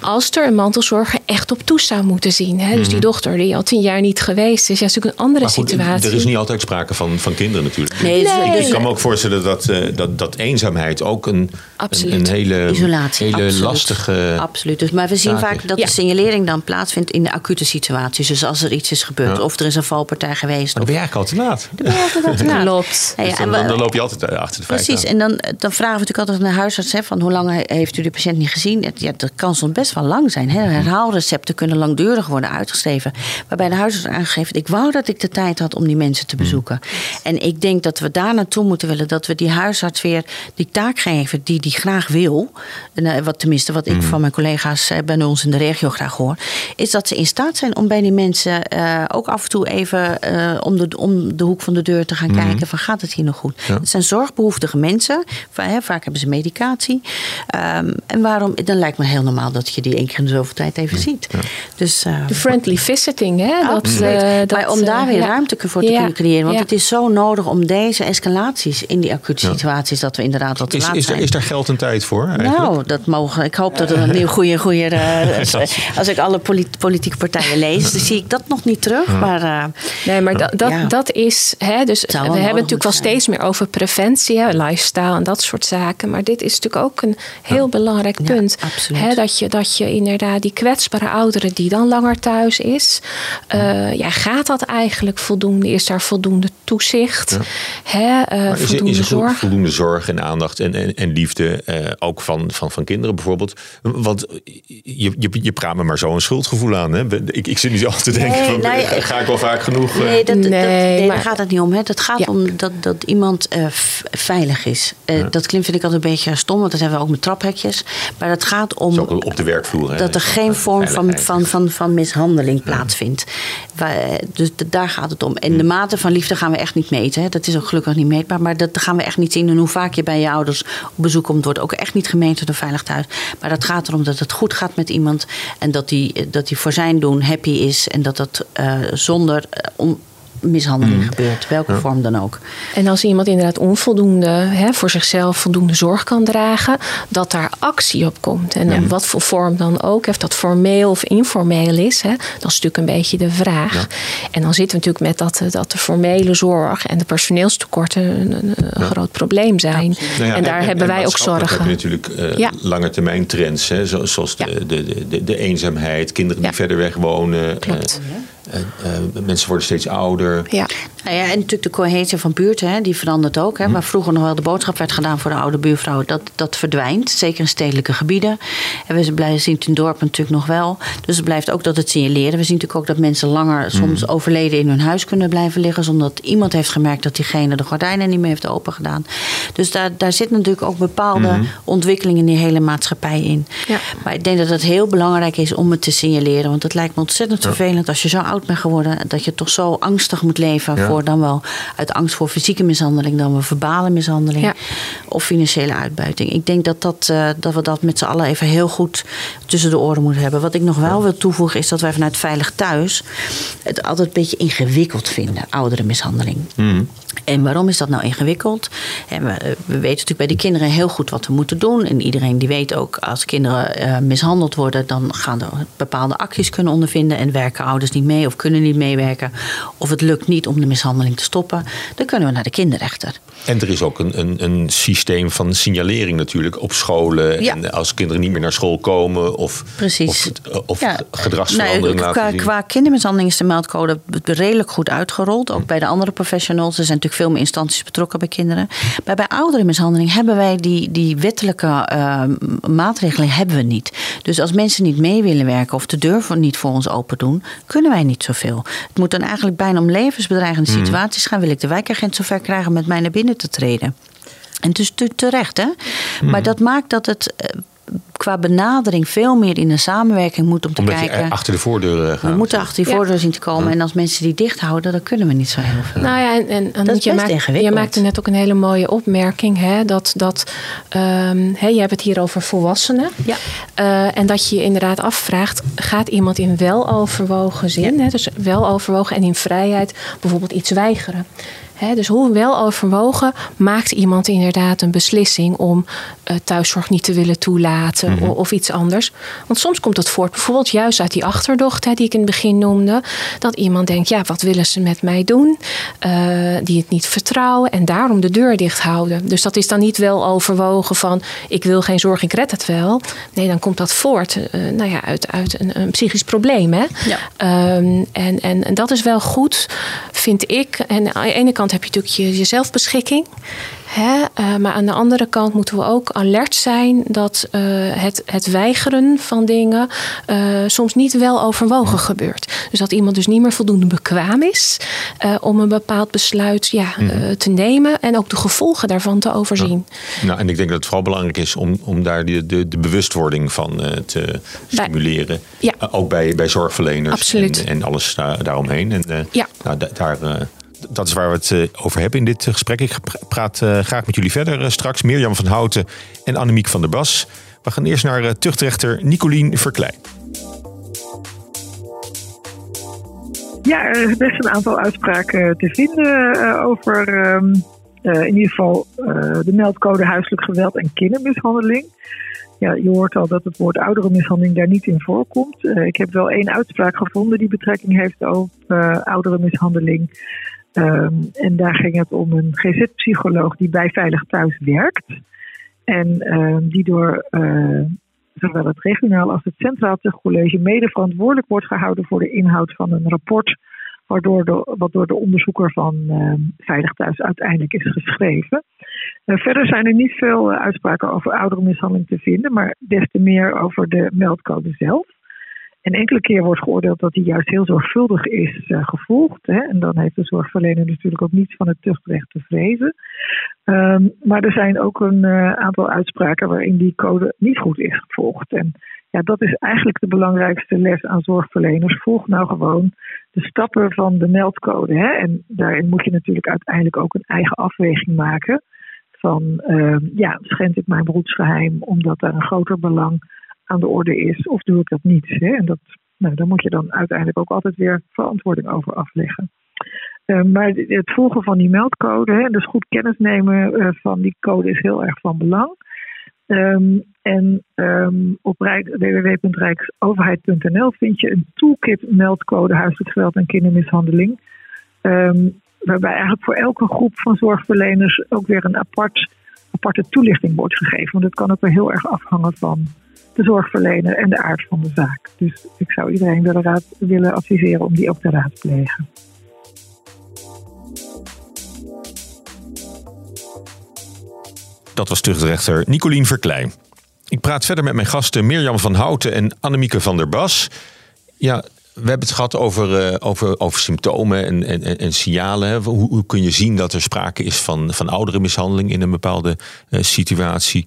Als er een mantelzorger echt op toe zou moeten zien. Hè? Dus die mhm. dochter die al tien jaar niet geweest is. Ja, is natuurlijk een andere situatie. Er is niet altijd sprake van, van kinderen natuurlijk. Nee, Dus ik kan me ook voorstellen dat, uh, dat, dat eenzaamheid ook een, een, een, hele, Isolatie, hele absoluut. lastige. Absoluut. Dus, maar we zien vaak dat de signalering dan plaatsvindt in de acute situaties. Dus als er iets is gebeurd, of er is een valpartij geweest. Maar dan ben je eigenlijk al te laat. Dan ben je eigenlijk al te laat. Klopt. Ja, dus dan, dan, loop je altijd eh, achter de feiten. Precies. En dan, dan vragen we natuurlijk altijd aan de huisarts: hè, van hoe lang heeft u de patiënt niet gezien? Ja, dat kan soms best wel lang zijn. Hè? Herhaalrecepten kunnen langdurig worden uitgeschreven. Waarbij de huisarts aangegeven: ik wou dat ik de tijd had om die mensen te bezoeken. En ik denk dat we daar naartoe moeten willen. Dat we die huisarts weer die taak geven die die graag wil. En, eh, wat tenminste, wat ik mm. van mijn collega's eh, bij ons in de regio graag hoor. Is dat ze in staat zijn om bij die mensen uh, ook af en toe even uh, om, de, om de hoek van de deur te gaan mm. kijken: van gaat het hier nog goed? Het zijn zorgbehoeftige mensen. Vaak hebben ze medicatie. Um, en waarom? Dan lijkt me heel normaal dat je die één keer in de zoveel tijd even ziet. Dus, uh, de friendly visiting, hè? Dat, uh, dat, maar om daar weer ruimte voor te kunnen creëren. Want het is zo nodig om deze escalaties in die acute situaties, dat we inderdaad wat te is, laat is, zijn. Is daar geld en tijd voor? Eigenlijk? Nou, dat mogen. Ik hoop dat er een nieuw goede, goede. als ik alle politieke partijen lees, dan zie ik dat nog niet terug. Maar, nee, maar dat, dat, dat is. Hè, dus we hebben natuurlijk wel steeds meer over preventie, hè, lifestyle en dat soort zaken. Maar dit is natuurlijk ook een heel belangrijk punt. Hè, dat, je, dat je inderdaad die kwetsbare ouderen die dan langer thuis is. Uh, ja, gaat dat eigenlijk voldoende? Is daar voldoende toezicht? Hè, uh, voldoende is, er, zorg? voldoende zorg en aandacht en, en, en liefde uh, ook van, van, van kinderen bijvoorbeeld? Want je, je, je praat me maar zo een schuldgevoel aan. Hè? Ik, ik zit niet altijd te denken, nee, van, nee, ga ik wel vaak genoeg? Nee, dat, nee, dat, nee maar, daar gaat het niet om. Hè. Het gaat ja. om dat, dat iemand veilig is. Ja. Dat klinkt vind ik altijd een beetje stom, want dat hebben we ook met traphekjes. Maar het gaat om... op de werkvloer. Dat er geen vorm van, van, van, van mishandeling plaatsvindt. Dus daar gaat het om. En de mate van liefde gaan we echt niet meten. Hè. Dat is ook gelukkig niet meetbaar. Maar dat gaan we echt niet zien. En hoe vaak je bij je ouders op bezoek komt, wordt ook echt niet gemeten door Veilig Thuis. Maar dat gaat erom dat het goed gaat met iemand. En dat die, dat die voor zijn doen happy is. En dat dat uh, zonder uh, mishandeling mm. gebeurt, welke vorm dan ook. En als iemand inderdaad onvoldoende hè, voor zichzelf voldoende zorg kan dragen, dat daar actie op komt. En ja. wat voor vorm dan ook, of dat formeel of informeel is, hè, dat is natuurlijk een beetje de vraag. Ja. En dan zitten we natuurlijk met dat, dat de formele zorg en de personeelstekorten een, een groot probleem zijn. Nou en daar en, hebben wij ook zorgen. Heb je natuurlijk uh, lange termijn trends, hè, zoals de, de, de, de, eenzaamheid, kinderen die verder weg wonen. Klopt. Uh, uh, mensen worden steeds ouder. Ja. Nou ja, en natuurlijk de cohesie van buurten, hè, die verandert ook. Hè. Hm. Waar vroeger nog wel de boodschap werd gedaan voor de oude buurvrouwen, dat, dat verdwijnt. Zeker in stedelijke gebieden. En we blijven zien het in dorpen natuurlijk nog wel. Dus het blijft ook dat het signaleren. We zien natuurlijk ook dat mensen langer hm. soms overleden in hun huis kunnen blijven liggen. Zonder dat iemand heeft gemerkt dat diegene de gordijnen niet meer heeft open gedaan. Dus daar, daar zit natuurlijk ook bepaalde mm. ontwikkelingen in die hele maatschappij in. Ja. Maar ik denk dat het heel belangrijk is om het te signaleren. Want het lijkt me ontzettend vervelend als je zo oud oud bent geworden, dat je toch zo angstig moet leven voor dan wel uit angst voor fysieke mishandeling, dan wel verbale mishandeling of financiële uitbuiting. Ik denk dat, dat, uh, dat we dat met z'n allen even heel goed tussen de oren moeten hebben. Wat ik nog wel wil toevoegen is dat wij vanuit Veilig Thuis het altijd een beetje ingewikkeld vinden, ouderenmishandeling. Mm. En waarom is dat nou ingewikkeld? En we, we, weten natuurlijk bij de kinderen heel goed wat we moeten doen. En iedereen die weet ook, als kinderen uh, mishandeld worden, dan gaan er bepaalde acties kunnen ondervinden. En werken ouders niet mee of kunnen niet meewerken. Of het lukt niet om de mishandeling te stoppen. Dan kunnen we naar de kinderrechter. En er is ook een, een, een systeem van signalering natuurlijk op scholen. Ja. En als kinderen niet meer naar school komen of, Precies. of, of ja. gedragsverandering nee, qua, qua, kindermishandeling is de meldcode redelijk goed uitgerold. Ook bij de andere professionals. Er zijn natuurlijk veel meer instanties betrokken bij kinderen. Maar bij ouderenmishandeling hebben wij die, die wettelijke uh, maatregelen hebben we niet. Dus als mensen niet mee willen werken of de deur niet voor ons open doen, kunnen wij niet zoveel. Het moet dan eigenlijk bijna om levensbedreigende mhm. situaties gaan. Wil ik de wijkagent zover krijgen met mij naar binnen te treden? En dus terecht, hè? Maar mhm. dat maakt dat het eh, qua benadering veel meer in een samenwerking moet om te Omdat kijken. Je achter de voordeur gaat. We moeten achter die voordeur zien te komen. En als mensen die dicht houden, dan kunnen we niet zo heel veel. Nou ja, en, en, en dat je, maakt, je maakte net ook een hele mooie opmerking. Hè, dat, dat um, hè, je hebt het hier over volwassenen. Ja. Uh, en dat je je inderdaad afvraagt: gaat iemand in weloverwogen zin, hè, dus weloverwogen en in vrijheid, bijvoorbeeld iets weigeren? Dus hoe wel overwogen maakt iemand inderdaad een beslissing om uh, thuiszorg niet te willen toelaten mhm. of, iets anders? Want soms komt het voort, bijvoorbeeld juist uit die achterdocht die ik in het begin noemde, dat iemand denkt: ja, wat willen ze met mij doen? Uh, die het niet vertrouwen en daarom de deur dicht houden. Dus dat is dan niet wel overwogen van: ik wil geen zorg, ik red het wel. Nee, dan komt dat voort uh, nou ja, uit, uit een, een psychisch probleem. Hè? Ja. Um, en, en, en dat is wel goed, vind ik. En aan de ene kant heb je natuurlijk je, je zelfbeschikking. Hè? Uh, maar aan de andere kant moeten we ook alert zijn dat uh, het, het weigeren van dingen uh, soms niet wel overwogen gebeurt. Dus dat iemand dus niet meer voldoende bekwaam is om een bepaald besluit ja, mm. te nemen en ook de gevolgen daarvan te overzien. Nou, en ik denk dat het vooral belangrijk is om, om daar de, de, de bewustwording van te stimuleren. Bij, ja. ook bij, bij zorgverleners Absoluut. En, en alles daar, daaromheen. En ja. nou, daar dat is waar we het eh, over hebben in dit gesprek. Ik praat eh, graag met jullie verder eh, straks. Mirjam van Houten en Annemiek van der Bas. We gaan eerst naar tuchtrechter Nicolien Verklein. Ja, er is best een aantal uitspraken te vinden over ehm, in ieder geval de meldcode huiselijk geweld en kindermishandeling. Ja, je hoort al dat het woord ouderenmishandeling daar niet in voorkomt. ik heb wel één uitspraak gevonden die betrekking heeft op ouderenmishandeling. Um, en daar ging het om een GZ-psycholoog die bij Veilig Thuis werkt. En um, die door uh, zowel het regionaal als het centraal college mede verantwoordelijk wordt gehouden voor de inhoud van een rapport. Waardoor de, wat door de onderzoeker van uh, Veilig Thuis uiteindelijk is geschreven. Uh, verder zijn er niet veel uh, uitspraken over ouderenmishandeling te vinden, maar des te meer over de meldcode zelf. En enkele keer wordt geoordeeld dat die juist heel zorgvuldig is uh, gevolgd. Hè? En dan heeft de zorgverlener natuurlijk ook niets van het tuchtrecht te vrezen. Um, maar er zijn ook een uh, aantal uitspraken waarin die code niet goed is gevolgd. En ja, dat is eigenlijk de belangrijkste les aan zorgverleners. Volg nou gewoon de stappen van de meldcode. Hè? En daarin moet je natuurlijk uiteindelijk ook een eigen afweging maken. Van uh, ja, schend ik mijn beroepsgeheim omdat daar een groter belang aan de orde is, of doe ik dat niet? Hè? En dat, nou, daar moet je dan uiteindelijk ook altijd weer verantwoording over afleggen. Uh, maar het volgen van die meldcode, hè, dus goed kennis nemen uh, van die code is heel erg van belang. Um, en um, op www.rijksoverheid.nl vind je een toolkit meldcode huiselijk en kindermishandeling. Um, waarbij eigenlijk voor elke groep van zorgverleners ook weer een apart, aparte toelichting wordt gegeven. Want dat kan ook weer heel erg afhangen van de zorgverlener en de aard van de zaak. Dus ik zou iedereen de raad willen adviseren om die ook te raadplegen. Dat was tuchtrechter Nicolien Verklein. Ik praat verder met mijn gasten Mirjam van Houten en Annemieke van der Bas. Ja, we hebben het gehad over, uh, over, over symptomen en, en, en signalen. Hoe, hoe, kun je zien dat er sprake is van, van ouderenmishandeling in een bepaalde uh, situatie?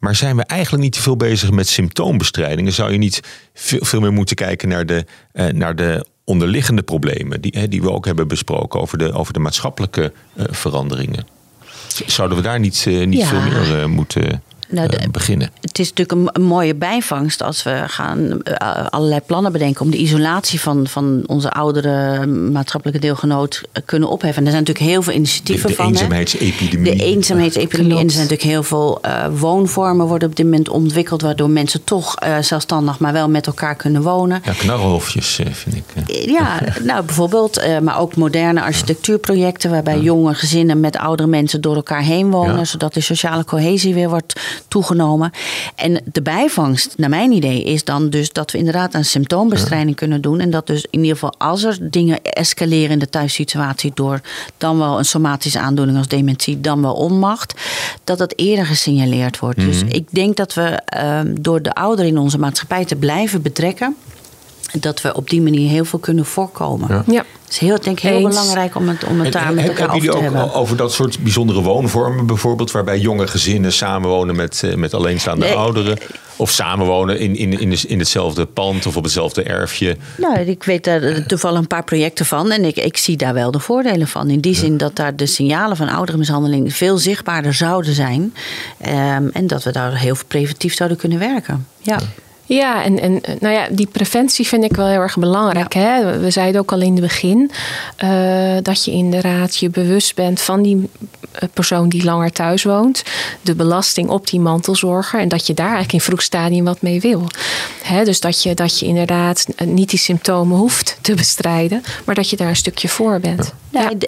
Maar zijn we eigenlijk niet te veel bezig met symptoombestrijding? zou je niet veel, veel meer moeten kijken naar de, uh, naar de onderliggende problemen, die, die we ook hebben besproken over de, over de maatschappelijke veranderingen. Zouden we daar niet, niet veel meer moeten nou, de, beginnen. Het is natuurlijk een, mooie bijvangst als we gaan uh, allerlei plannen bedenken om de isolatie van, van onze oudere maatschappelijke deelgenoot kunnen opheffen. En er zijn natuurlijk heel veel initiatieven de, van. De eenzaamheidsepidemie. De eenzaamheidsepidemie. En er zijn natuurlijk heel veel uh, woonvormen worden op dit moment ontwikkeld, waardoor mensen toch uh, zelfstandig, maar wel met elkaar kunnen wonen. Ja, knarrelhofjes vind ik. Ja, nou bijvoorbeeld, maar ook moderne architectuurprojecten waarbij jonge gezinnen met oudere mensen door elkaar heen wonen, zodat de sociale cohesie weer wordt toegenomen. En de bijvangst, naar mijn idee, is dan dus dat we inderdaad een symptoombestrijding kunnen doen. En dat dus in ieder geval als er dingen escaleren in de thuissituatie door dan wel een somatische aandoening als dementie, dan wel onmacht, dat dat eerder gesignaleerd wordt. Dus mhm. ik denk dat we ehm, door de ouderen in onze maatschappij te blijven betrekken dat we op die manier heel veel kunnen voorkomen. Ja. Het is heel, denk ik heel belangrijk om het, om het daar met elkaar over te hebben. Hebben ook over dat soort bijzondere woonvormen bijvoorbeeld... waarbij jonge gezinnen samenwonen met, eh, met alleenstaande ouderen... of samenwonen in, in, in, in hetzelfde pand of op hetzelfde erfje? Nou, ik weet daar toevallig een paar projecten van... en ik, ik zie daar wel de voordelen van. In die zin dat daar de signalen van ouderenmishandeling... veel zichtbaarder zouden zijn... Um, en dat we daar heel preventief zouden kunnen werken. ja. Ja, en, en nou ja, die preventie vind ik wel heel erg belangrijk. Hè? We zeiden ook al in het begin uh, dat je inderdaad je bewust bent van die eh, persoon die langer thuis woont. De belasting op die mantelzorger. En dat je daar eigenlijk in vroeg stadium wat mee wil. Hè? Dus dat je, dat je inderdaad niet die symptomen hoeft te bestrijden. Maar dat je daar een stukje voor bent. Ja.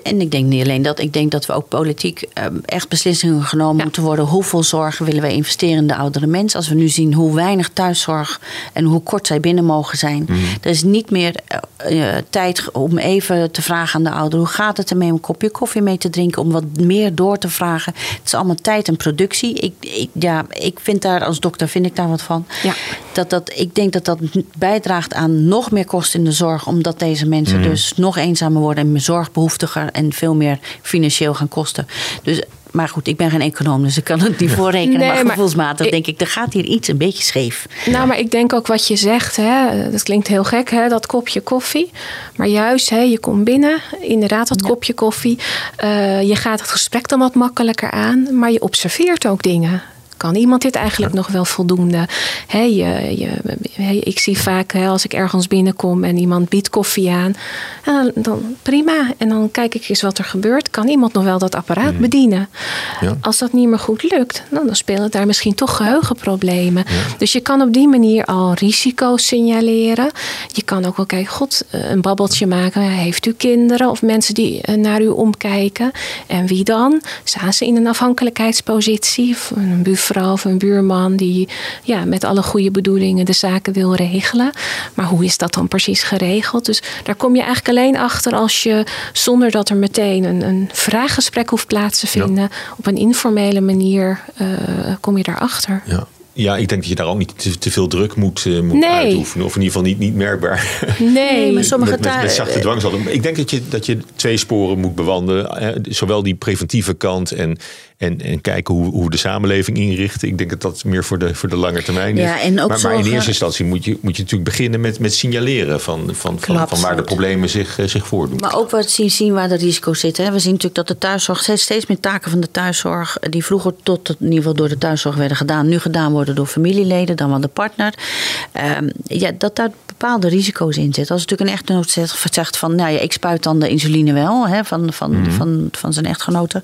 En ik denk niet alleen dat. Ik denk dat we ook politiek ehm, echt beslissingen genomen moeten worden. Hoeveel zorgen willen wij investeren in de oudere mens? Als we nu zien hoe weinig thuiszorg en hoe kort zij binnen mogen zijn. Mm. Er is niet meer uh, tijd om even te vragen aan de ouder: hoe gaat het ermee om een kopje koffie mee te drinken? Om wat meer door te vragen. Het is allemaal tijd en productie. Ik, ik ja, ik vind daar als dokter vind ik daar wat van. Ja. Dat, dat, ik denk dat dat bijdraagt aan nog meer kosten in de zorg, omdat deze mensen mm. dus nog eenzamer worden en meer en veel meer financieel gaan kosten. Dus maar goed, ik ben geen econoom, dus ik kan het niet voorrekenen. Nee, maar, gevoelsmatig denk ik, er gaat hier iets een beetje scheef. Nou, maar ik denk ook wat je zegt, hè, dat klinkt heel gek, hè, dat kopje koffie. Maar juist, hè, je komt binnen, inderdaad dat kopje koffie. Uh, je gaat het gesprek dan wat makkelijker aan, maar je observeert ook dingen kan iemand dit eigenlijk nog wel voldoende? je, je, ik zie vaak als ik ergens binnenkom en iemand biedt koffie aan, dan prima. En dan kijk ik eens wat er gebeurt. Kan iemand nog wel dat apparaat mm. bedienen? Ja. Als dat niet meer goed lukt, dan, dan spelen daar misschien toch geheugenproblemen. Dus je kan op die manier al risico's signaleren. Je kan ook wel kijken, god, eh, een babbeltje maken. Heeft u kinderen of mensen die eh, naar u omkijken? En wie dan? Staan ze in een afhankelijkheidspositie? Een buurvrouw? Buurvrouw of een buurman die ja, met alle goede bedoelingen de zaken wil regelen. Maar hoe is dat dan precies geregeld? Dus daar kom je eigenlijk alleen achter als je zonder dat er meteen een, een vraaggesprek hoeft plaats te vinden, op een informele manier uh, kom je daarachter. Ja. Ja, ik denk dat je daar ook niet te, veel druk moet, uh, moet uitoefenen. Of in ieder geval niet, niet merkbaar. Nee, maar sommige met, met, met zachte dwang. Ik denk dat je, dat je twee sporen moet bewandelen. Zowel die preventieve kant en en, en kijken hoe, hoe de samenleving inrichten. Ik denk dat dat meer voor de, voor de lange termijn is. Ja, en ook maar, maar in eerste instantie moet je, moet je natuurlijk beginnen met, met signaleren van, van, van, van, waar de problemen zich, eh, zich voordoen. Maar ook wat zien, zien waar de risico's zitten. We zien natuurlijk dat de thuiszorg steeds meer taken van de thuiszorg, die vroeger tot in ieder geval door de thuiszorg werden gedaan, nu gedaan worden door familieleden, dan wel de partner. Um, ja, dat daar bepaalde risico's in zitten. Als natuurlijk een echtgenoot zegt van, nou ja, ik spuit dan de insuline wel hè, van, van, mhm. van, van zijn echtgenote.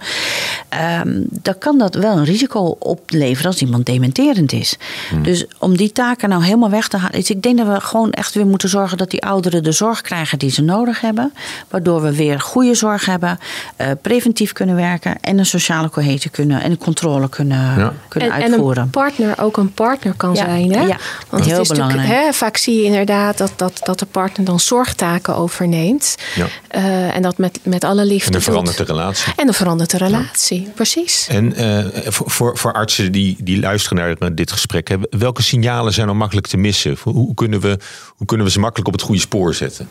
Um, dan kan dat wel een risico opleveren als iemand dementerend is. Hmm. Dus om die taken nou helemaal weg te halen. Dus ik denk dat we gewoon echt weer moeten zorgen dat die ouderen de zorg krijgen die ze nodig hebben. Waardoor we weer goede zorg hebben, uh, preventief kunnen werken en een sociale cohesie kunnen en controle kunnen, kunnen uitvoeren. En een partner ook een partner kan zijn. Hè? Ja, Want heel het is belangrijk. Hè, vaak zie je inderdaad dat, dat, dat de partner dan zorgtaken overneemt. Ja. Uh, en dat met, met alle liefde. En dan verandert de relatie. En dan verandert de relatie, precies. En uh, voor, voor artsen die, die luisteren naar dit gesprek, welke signalen zijn er makkelijk te missen? Hoe kunnen, we, hoe kunnen we ze makkelijk op het goede spoor zetten?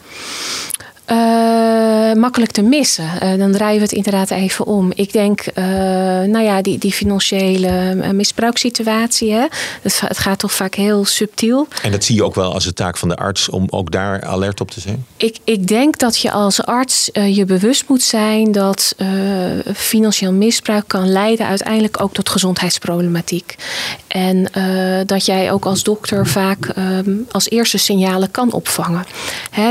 Uh, makkelijk te missen. dan draaien we het inderdaad even om. Ik denk, nou ja, die, die financiële misbruikssituatie, hè, het, het, gaat toch vaak heel subtiel. En dat zie je ook wel als de taak van de arts om ook daar alert op te zijn? Ik, ik denk dat je als arts je bewust moet zijn dat financieel misbruik kan leiden uiteindelijk ook tot gezondheidsproblematiek. En dat jij ook als dokter vaak ehm, als eerste signalen kan opvangen.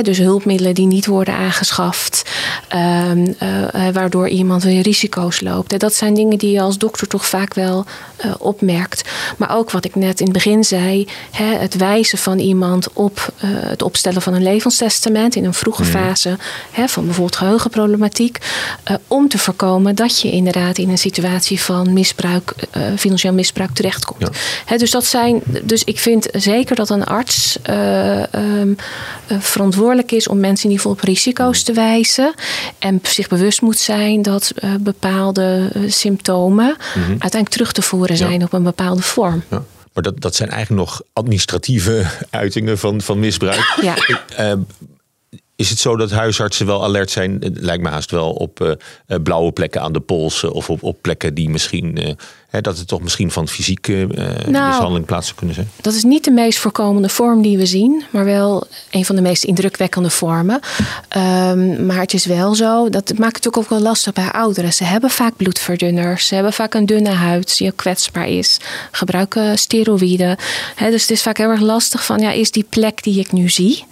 dus hulpmiddelen die niet worden aangeschaft, ehm, eh, eh, waardoor iemand weer risico's loopt. En dat zijn dingen die je als dokter toch vaak wel uh, opmerkt. Maar ook wat ik net in het begin zei, het wijzen van iemand op het opstellen van een levenstestament in een vroege mhm. fase van bijvoorbeeld geheugenproblematiek, om te voorkomen dat je inderdaad in een situatie van misbruik, financieel misbruik terechtkomt. Ja. dus dat zijn, dus ik vind zeker dat een arts ehm, verantwoordelijk is om mensen in ieder geval op risico's te wijzen. En zich bewust moet zijn dat uh, bepaalde uh, symptomen -hmm. uiteindelijk terug te voeren zijn ja. op een bepaalde vorm. Ja. Maar dat, dat zijn eigenlijk nog administratieve uitingen van, van misbruik. Ja. Uh, is het zo dat huisartsen wel alert zijn? Het lijkt me haast wel op uh, blauwe plekken aan de polsen of op, op plekken die misschien dat het toch misschien van fysieke uh, nou, mishandeling plaats zou kunnen zijn? Dat is niet de meest voorkomende vorm die we zien, maar wel een van de meest indrukwekkende vormen. Um, maar het is wel zo, dat het maakt het ook wel lastig bij ouderen. Ze hebben vaak bloedverdunners, ze hebben vaak een dunne huid die ook kwetsbaar is, gebruiken steroïden. dus het is vaak heel erg lastig van, ja, is die plek die ik nu zie,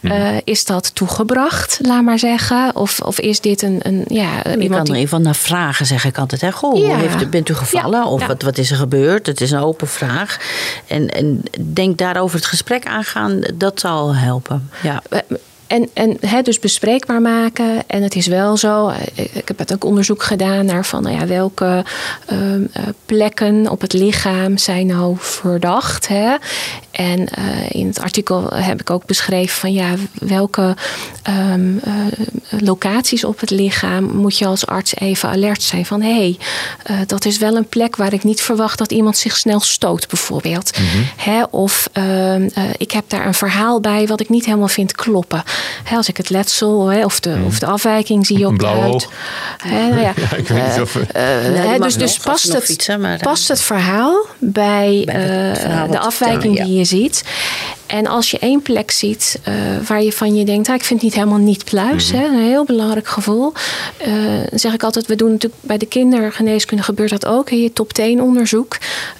uh, is dat toegebracht, laat maar zeggen? Of, of is dit een, een ja, je iemand kan er even naar vragen, zeg ik altijd. Hè? Goh, ja. heeft, bent u gevallen? Ja. Of wat, wat is er gebeurd? Het is een open vraag. En, en denk daarover het gesprek aangaan, dat zal helpen. Ja. En, en hè, dus bespreekbaar maken. En het is wel zo, eh, ik heb het ook onderzoek gedaan naar van nou ja, welke uh, plekken op het lichaam zijn nou verdacht. Hè? En uh, in het artikel heb ik ook beschreven van ja, welke um, uh, locaties op het lichaam moet je als arts even alert zijn van hé, hey, uh, dat is wel een plek waar ik niet verwacht dat iemand zich snel stoot, bijvoorbeeld. Mm -hmm. Hè? Of ehm, ik heb daar een verhaal bij wat ik niet helemaal vind kloppen als ik het letsel hè, of, de, hmm. of de afwijking zie op de huid. Hè, nou ja, ja, ik weet niet of... Uh, dus dus past, het, fietsen, maar, past het verhaal bij, bij uh, de afwijking die je ziet. En als je één plek ziet uh, waar je van je denkt, ah, ik vind het niet helemaal niet pluis, mm -hmm. hè, een heel belangrijk gevoel. Uh, dan zeg ik altijd, we doen natuurlijk bij de kindergeneeskunde gebeurt dat ook, in je top 10 onderzoek.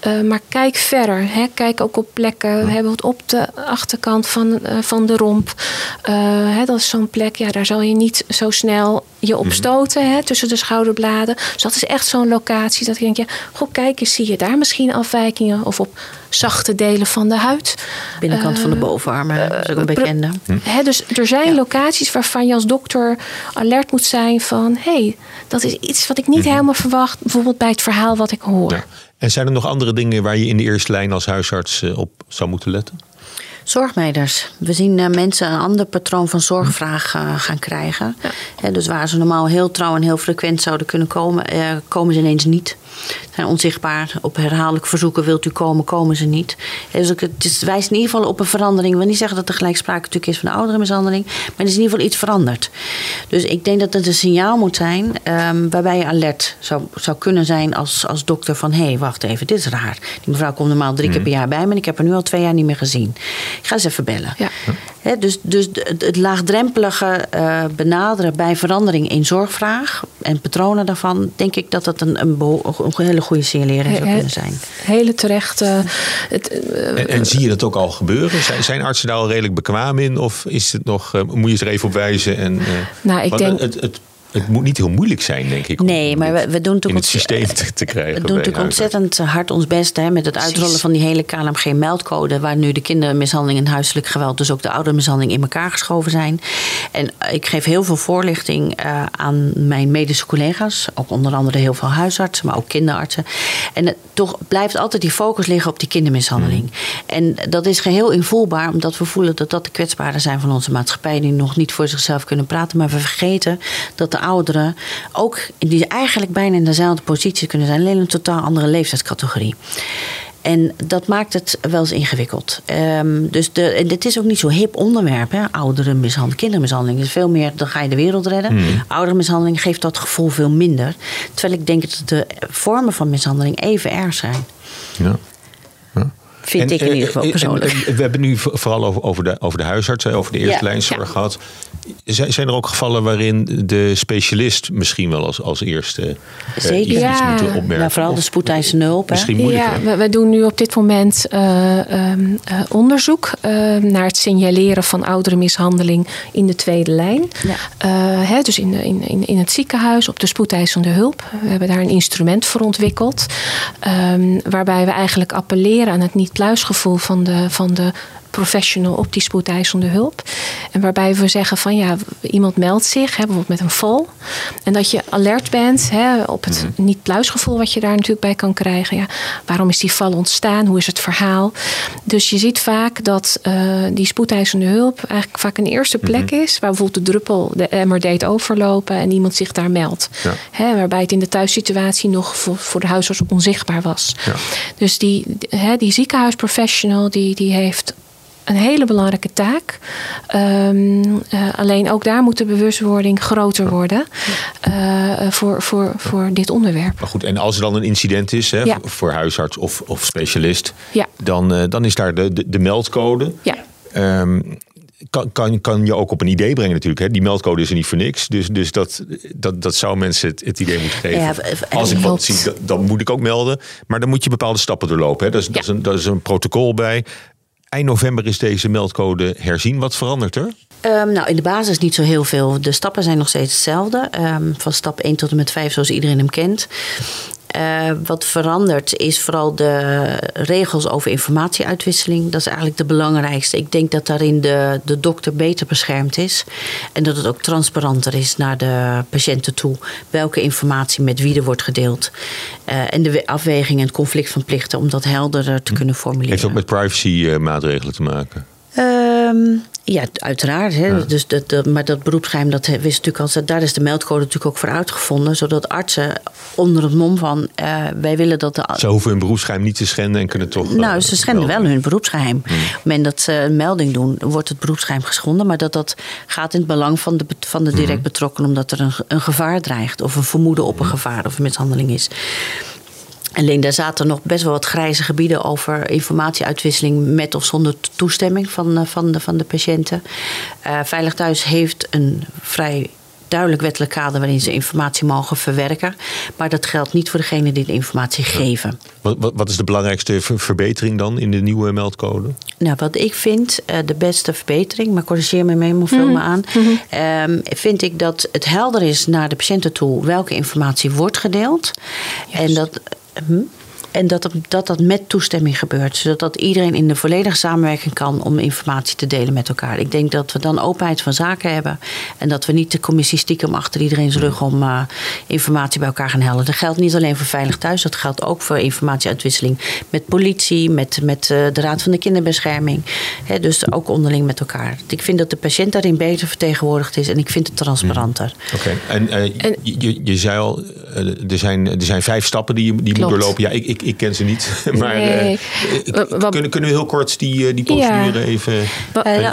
Uh, maar kijk verder, hè, kijk ook op plekken, we hebben het op de achterkant van, van de romp. Hè, dat is zo'n plek, ja, daar zal je niet zo snel je op mhm. stoten hè, tussen de schouderbladen. Dus dat is echt zo'n locatie dat je denkt, ja, goh, kijk eens, zie je daar misschien afwijkingen of op zachte delen van de huid. Binnenkant van de eh, bovenarmen, dat is ook een eh, bekende. Hm. dus er zijn locaties waarvan je als dokter alert moet zijn van... hé, hey, dat is iets wat ik niet mhm. helemaal verwacht. Bijvoorbeeld bij het verhaal wat ik hoor. Ja. En zijn er nog andere dingen waar je in de eerste lijn als huisarts eh, op zou moeten letten? Zorgmeiders. We zien uh, mensen een ander patroon van zorgvraag uh, gaan krijgen. Ja. dus waar ze normaal heel trouw en heel frequent zouden kunnen komen, uh, komen ze ineens niet zijn onzichtbaar. Op herhaaldelijk verzoeken wilt u komen, komen ze niet. Dus het wijst in ieder geval op een verandering. Ik wil niet zeggen dat er gelijk sprake natuurlijk is van de ouderenmishandeling. Maar er is in ieder geval iets veranderd. Dus ik denk dat het een signaal moet zijn um, waarbij je alert zou, zou kunnen zijn als, als dokter van... hé, hey, wacht even, dit is raar. Die mevrouw komt normaal drie keer mhm. per jaar bij me... en ik heb haar nu al twee jaar niet meer gezien. Ik ga eens even bellen. Ja dus, dus het laagdrempelige uh, benaderen bij verandering in zorgvraag en patronen daarvan, denk ik dat dat een, een, een hele goede signalering zou kunnen zijn. Hele terecht. Uh, het, en, en, zie je dat ook al gebeuren? Zijn, zijn artsen daar al redelijk bekwaam in? Of is het nog, uh, moet je er even op wijzen? En, nou, ik denk. Het, het, het moet niet heel moeilijk zijn, denk ik. Nee, maar we, we doen in het systeem te, te krijgen. We doen natuurlijk ontzettend hard ons best hè, met het uitrollen van die hele KLMG-meldcode, waar nu de kindermishandeling en huiselijk geweld, dus ook de oudermishandeling in elkaar geschoven zijn. En ik geef heel veel voorlichting uh, aan mijn medische collega's, ook onder andere heel veel huisartsen, maar ook kinderartsen. En het, toch blijft altijd die focus liggen op die kindermishandeling. Mm. En dat is geheel invoelbaar, omdat we voelen dat dat de kwetsbaren zijn van onze maatschappij, die nog niet voor zichzelf kunnen praten, maar we vergeten dat de ouderen ook die eigenlijk bijna in dezelfde positie kunnen zijn, alleen een totaal andere leeftijdscategorie. En dat maakt het wel eens ingewikkeld. Um, dus de, en het is ook niet zo hip onderwerp, hè? ouderenmishandeling, kindermishandeling. is veel meer, dan ga je de wereld redden. Mm. Ouderenmishandeling geeft dat gevoel veel minder. Terwijl ik denk dat de vormen van mishandeling even erg zijn. Ja. Vind ik in ieder geval persoonlijk. we hebben nu vooral over, over, de, over de huisarts, over de eerste lijnzorg gehad. Zijn er ook gevallen waarin de specialist misschien wel als, als eerste uh, Zeker. iets ja. moeten opmerken? Nou, vooral de spoedeisende hulp. Misschien moeilijk. Ja, we, doen nu op dit moment uh, um, onderzoek naar het signaleren van ouderenmishandeling in de tweede lijn. Ja. Hè, dus in, in, in, in het ziekenhuis, op de spoedeisende hulp. We hebben daar een instrument voor ontwikkeld. Um, waarbij we eigenlijk appelleren aan het niet-pluisgevoel van de, van de professional op die spoedeisende hulp. En waarbij we zeggen van ja, iemand meldt zich, hè, bijvoorbeeld met een val. En dat je alert bent hè, op het mhm. niet-pluisgevoel wat je daar natuurlijk bij kan krijgen. Ja, waarom is die val ontstaan? Hoe is het verhaal? Dus je ziet vaak dat uh, die spoedeisende hulp eigenlijk vaak een eerste plek mhm. is. Waar bijvoorbeeld de druppel, de emmer deed overlopen en iemand zich daar meldt. Ja. Hè, waarbij het in de thuissituatie nog voor, voor de huisarts onzichtbaar was. Ja. Dus die, hè, die ziekenhuisprofessional die, die heeft een hele belangrijke taak. Ehm, eh, alleen ook daar moet de bewustwording groter worden uh, voor, voor, voor dit onderwerp. Maar goed, en als er dan een incident is hè, voor huisarts of, of specialist, ja. dan, uh, dan is daar de, de, de meldcode. Ja. Um, kan, kan, kan je ook op een idee brengen natuurlijk. Hè? Die meldcode is er niet voor niks. Dus, dus dat, dat, dat zou mensen het, het idee moeten geven. Ja, Als ik wat zie, dan moet ik ook melden. Maar dan moet je bepaalde stappen doorlopen. Hè? Dat, is, dat, is een, dat is een protocol bij. Eind november is deze meldcode herzien. Wat verandert er? Um, nou, in de basis niet zo heel veel. De stappen zijn nog steeds hetzelfde. Um, van stap 1 tot en met 5, zoals iedereen hem kent. Uh, wat verandert is vooral de regels over informatieuitwisseling. Dat is eigenlijk de belangrijkste. Ik denk dat daarin de, de dokter beter beschermd is. En dat het ook transparanter is naar de patiënten toe. Welke informatie met wie er wordt gedeeld. Uh, en de afweging en het conflict van plichten om dat helderder te kunnen formuleren. Heeft ook met privacy maatregelen te maken? Um, ja, uiteraard. Hè. Dus dat, maar dat beroepsgeheim, dat wist natuurlijk al, daar is de meldcode natuurlijk ook voor uitgevonden. Zodat artsen onder het mom van uh, wij willen dat de. Ze hoeven hun beroepsgeheim niet te schenden en kunnen toch. Nou, ze schenden wel hun beroepsgeheim. Hmm. Op het moment dat ze een melding doen, wordt het beroepsgeheim geschonden. Maar dat dat gaat in het belang van de, van de direct hmm. betrokkenen, omdat er een, een gevaar dreigt. Of een vermoeden op een hmm. gevaar of een mishandeling is. Alleen daar zaten nog best wel wat grijze gebieden over informatieuitwisseling met of zonder toestemming van, eh, van, de, van de patiënten. Uh, Veilig Thuis heeft een vrij duidelijk wettelijk kader waarin ze informatie mogen verwerken. Maar dat geldt niet voor degene die de informatie geven. Wat, wat, wat, is de belangrijkste verbetering dan in de nieuwe meldcode? Nou, wat ik vind uh, de beste verbetering, maar corrigeer me mee, vul me aan. Mm vind ik dat het helder is naar de patiënten toe welke informatie wordt gedeeld. En dat Hm? En dat, dat dat met toestemming gebeurt. Zodat dat iedereen in de volledige samenwerking kan om informatie te delen met elkaar. Ik denk dat we dan openheid van zaken hebben. En dat we niet de commissie stiekem achter iedereen's rug om uh, informatie bij elkaar gaan hellen. Dat geldt niet alleen voor Veilig Thuis. Dat geldt ook voor informatieuitwisseling met politie, met, met uh, de Raad van de Kinderbescherming. dus ook onderling met elkaar. Ik vind dat de patiënt daarin beter vertegenwoordigd is. En ik vind het transparanter. Oké, en, uh, en je, je zei al, er, zijn, er zijn vijf stappen die je die moet doorlopen. Ja, ik, ik ik, ken ze niet. Maar nee. uh, kunnen, kunnen we heel kort die, eh, die procedure even een,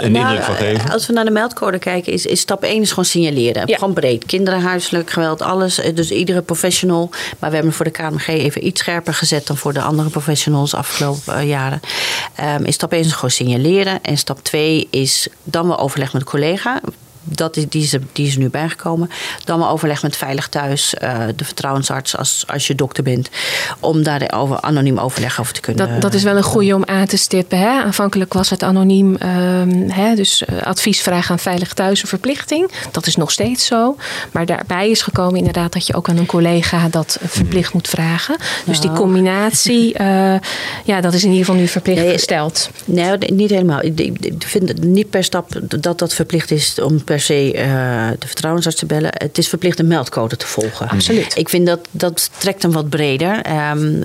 een nou, indruk van geven? Als we naar de meldcode kijken, is, is stap 1 is gewoon signaleren. Ja. Gewoon breed. Kinderen, huiselijk geweld, alles. Dus iedere professional. Maar we hebben voor de KMG even iets scherper gezet dan voor de andere professionals afgelopen jaren. Um, is stap 1 is gewoon signaleren. En stap 2 is dan wel overleg met een collega dat is, die, is die is nu bijgekomen. Dan maar overleg met Veilig Thuis, uh, de vertrouwensarts als, als je dokter bent. Om daar over, anoniem overleg over te kunnen. Dat, dat is wel een goede om aan te stippen. Hè? Aanvankelijk was het anoniem, um, hè? dus uh, adviesvraag aan Veilig Thuis een verplichting. Dat is nog steeds zo. Maar daarbij is gekomen inderdaad dat je ook aan een collega dat verplicht moet vragen. Dus die combinatie, uh, ja, dat is in ieder geval nu verplicht nee, gesteld. Nee, niet helemaal. Ik vind niet per stap dat dat verplicht is om per se uh, de vertrouwensarts te bellen. Het is verplicht een meldcode te volgen. Absoluut. Ik vind dat dat trekt hem wat breder. Um,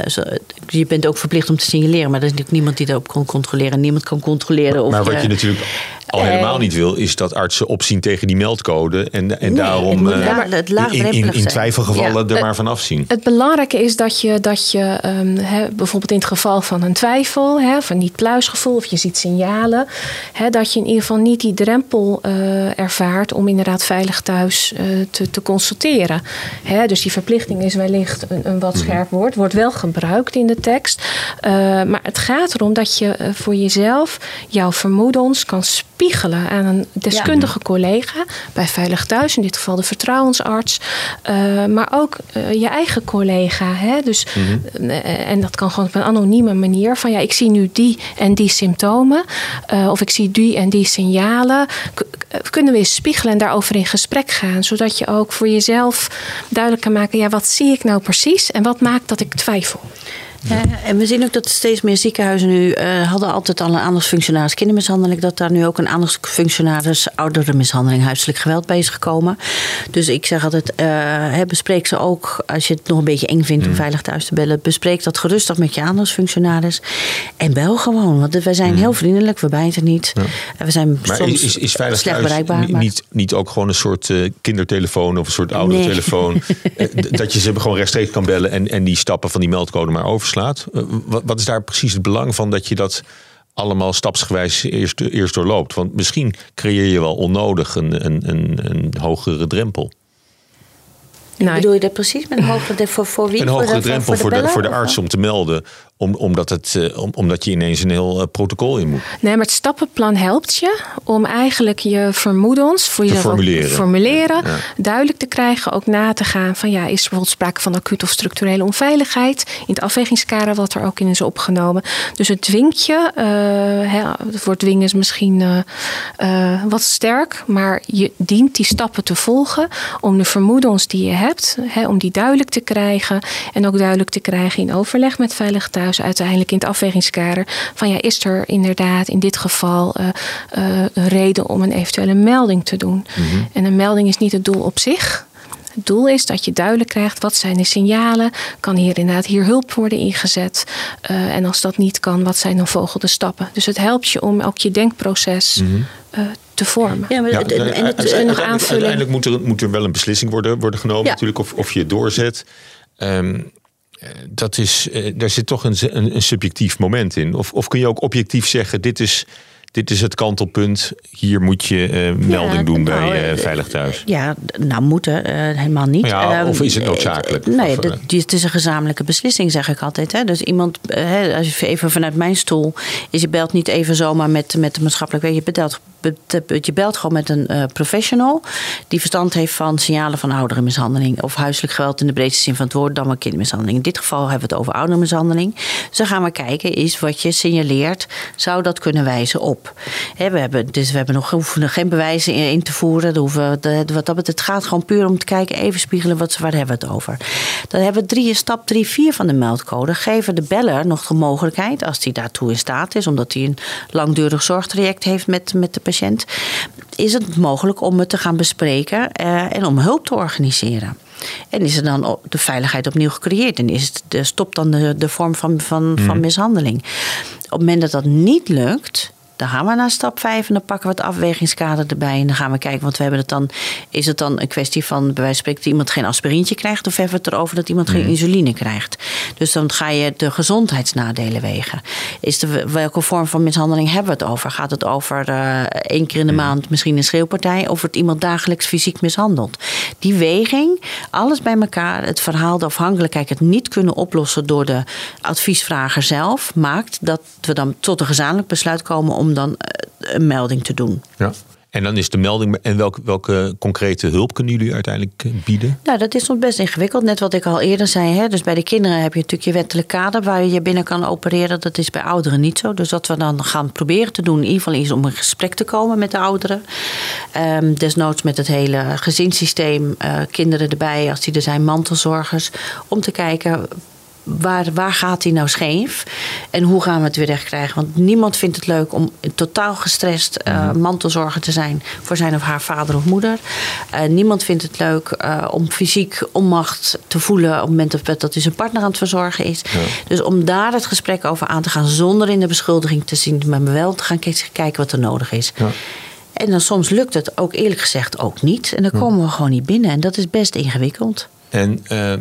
je bent ook verplicht om te signaleren, maar er is natuurlijk niemand die daarop kan controleren. Niemand kan controleren of. Maar wat je natuurlijk al helemaal niet wil, is dat artsen opzien tegen die meldcode. En, en daarom het uh, het in, in, in, twijfelgevallen ja, er maar van afzien. Het belangrijke is dat je, dat je um, he, bijvoorbeeld in het geval van een twijfel, he, van niet pluisgevoel of je ziet signalen, he, dat je in ieder geval niet die drempel uh, ervaart om inderdaad veilig thuis uh, te, te, consulteren. dus die verplichting is wellicht een, een wat scherp woord, wordt wel gebruikt in de tekst. maar het gaat erom dat je voor jezelf jouw vermoedens kan spiegelen aan een deskundige collega, bij Veilig Thuis, in dit geval de vertrouwensarts, uh, maar ook uh, je eigen collega. Hè? Dus, mm-hmm. uh, en dat kan gewoon op een anonieme manier. Van ja, ik zie nu die en die symptomen, of ik zie die en die signalen. K- kunnen we eens spiegelen en daarover in gesprek gaan, zodat je ook voor jezelf duidelijk kan maken: ja, wat zie ik nou precies en wat maakt dat ik twijfel? Ja, en we zien ook dat steeds meer ziekenhuizen nu uh, hadden altijd al een aandachtsfunctionaris kindermishandeling. Dat daar nu ook een aandachtsfunctionaris ouderenmishandeling, huiselijk geweld bij is gekomen. Dus ik zeg altijd, uh, bespreek ze ook, als je het nog een beetje eng vindt om mm. veilig thuis te bellen, bespreek dat gerustig met je aandachtsfunctionaris. En bel gewoon, want wij zijn mm. heel vriendelijk, we bijten niet. Ja. We zijn maar soms is, is veilig slecht thuis bereikbaar. Niet, niet, niet ook gewoon een soort uh, kindertelefoon of een soort oude nee. telefoon? dat je ze gewoon rechtstreeks kan bellen en, en die stappen van die meldcode maar overslaan slaat. Wat is daar precies het belang van dat je dat allemaal stapsgewijs eerst, eerst doorloopt? Want misschien creëer je wel onnodig een, een, een, een hogere drempel. Nou, bedoel je dat precies? Met een hogere drempel voor, voor wie? Een hogere voor de, drempel voor de, voor de, bellen, voor de arts om te melden. Om, omdat, het, om, omdat je ineens een heel uh, protocol in moet. Nee, maar het stappenplan helpt je om eigenlijk je vermoedens voor te jezelf formuleren, formuleren ja. duidelijk te krijgen. Ook na te gaan van ja, is er bijvoorbeeld sprake van acuut of structurele onveiligheid. In het afwegingskader wat er ook in is opgenomen. Dus het dwingt je. Uh, het woord dwingen is misschien wat sterk. Maar je dient die stappen te volgen om de vermoedens die je hebt, hè, om die duidelijk te krijgen. En ook duidelijk te krijgen in overleg met Veilig Thuis uiteindelijk in het afwegingskader van ja, is er inderdaad in dit geval uh, uh, een reden om een eventuele melding te doen. Mm-hmm. En een melding is niet het doel op zich. Het doel is dat je duidelijk krijgt wat zijn de signalen. Kan hier inderdaad hier hulp worden ingezet? Uh, en als dat niet kan, wat zijn dan volgende stappen? Dus het helpt je om ook je denkproces mm-hmm. te vormen. Ja, maar Ja, het- en het- uiteindelijk, en nog aanvulling. uiteindelijk moet er, moet er wel een beslissing worden, worden genomen, Ja. natuurlijk, of, of je het doorzet. Ehm, eh, dat is, eh, daar zit toch een, een, een subjectief moment in. Of, of kun je ook objectief zeggen: dit is, dit is het kantelpunt, hier moet je eh, melding doen nou, bij eh, eh, Veilig Thuis. Ja, nou moeten, eh, helemaal niet. Ja, Ehm, of is het noodzakelijk? Nee, Of, dat- die- het is een gezamenlijke beslissing, zeg ik altijd. Hè. Dus iemand, hè, als je even vanuit mijn stoel, is je belt niet even zomaar met, met de maatschappelijk werk. Je belt, je belt gewoon met een eh, professional die verstand heeft van signalen van ouderenmishandeling of huiselijk geweld in de breedste zin van het woord, dan maar kindermishandeling. In dit geval hebben we het over ouderenmishandeling. Dus dan gaan we kijken, is wat je signaleert, zou dat kunnen wijzen op? We hebben, dus we hebben nog hoeven geen bewijzen in te voeren. Er hoeven, de, wat dat betreft, het gaat gewoon puur om te kijken, even spiegelen, wat, waar hebben we het over? Dan hebben we drie, stap 3, 4 van de meldcode. Geven de beller nog de mogelijkheid, als hij daartoe in staat is, omdat hij een langdurig zorgtraject heeft met, met de patiënt, is het mogelijk om het te gaan bespreken eh, en om hulp te organiseren. En is er dan de veiligheid opnieuw gecreëerd? En is het de, stopt dan de, de vorm van, van, van mishandeling? Op het moment dat dat niet lukt, dan gaan we naar stap 5 en dan pakken we het afwegingskader erbij. En dan gaan we kijken, want we hebben het dan. Is het dan een kwestie van, bij wijze van spreken, dat iemand geen aspirintje krijgt? Of hebben we het erover dat iemand geen insuline krijgt? Dus dan ga je de gezondheidsnadelen wegen. Is de, welke vorm van mishandeling hebben we het over? Gaat het over eh, één keer in de maand misschien een schreeuwpartij? Of wordt iemand dagelijks fysiek mishandeld? Die weging, alles bij elkaar, het verhaal, de afhankelijkheid, het niet kunnen oplossen door de adviesvrager zelf, maakt dat we dan tot een gezamenlijk besluit komen om dan eh, een melding te doen. Ja. En dan is de melding. En welke, welke concrete hulp kunnen jullie uiteindelijk eh, bieden? Nou, dat is soms best ingewikkeld. Net wat ik al eerder zei. Hè? Dus bij de kinderen heb je natuurlijk je wettelijk kader waar je binnen kan opereren. Dat is bij ouderen niet zo. Dus wat we dan gaan proberen te doen, in ieder geval is om in gesprek te komen met de ouderen. Ehm, desnoods met het hele gezinssysteem, eh, kinderen erbij, als die er zijn, mantelzorgers. Om te kijken. Waar, waar gaat die nou scheef? En hoe gaan we het weer recht krijgen? Want niemand vindt het leuk om totaal gestrest eh, mantelzorger te zijn voor zijn of haar vader of moeder. Eh, niemand vindt het leuk eh, om fysiek onmacht te voelen op het moment dat, dat hij zijn partner aan het verzorgen is. Dus om daar het gesprek over aan te gaan zonder in de beschuldiging te zien, maar wel te gaan kijken wat er nodig is. Ja. En dan soms lukt het ook eerlijk gezegd ook niet. En dan komen we gewoon niet binnen. En dat is best ingewikkeld. En uh,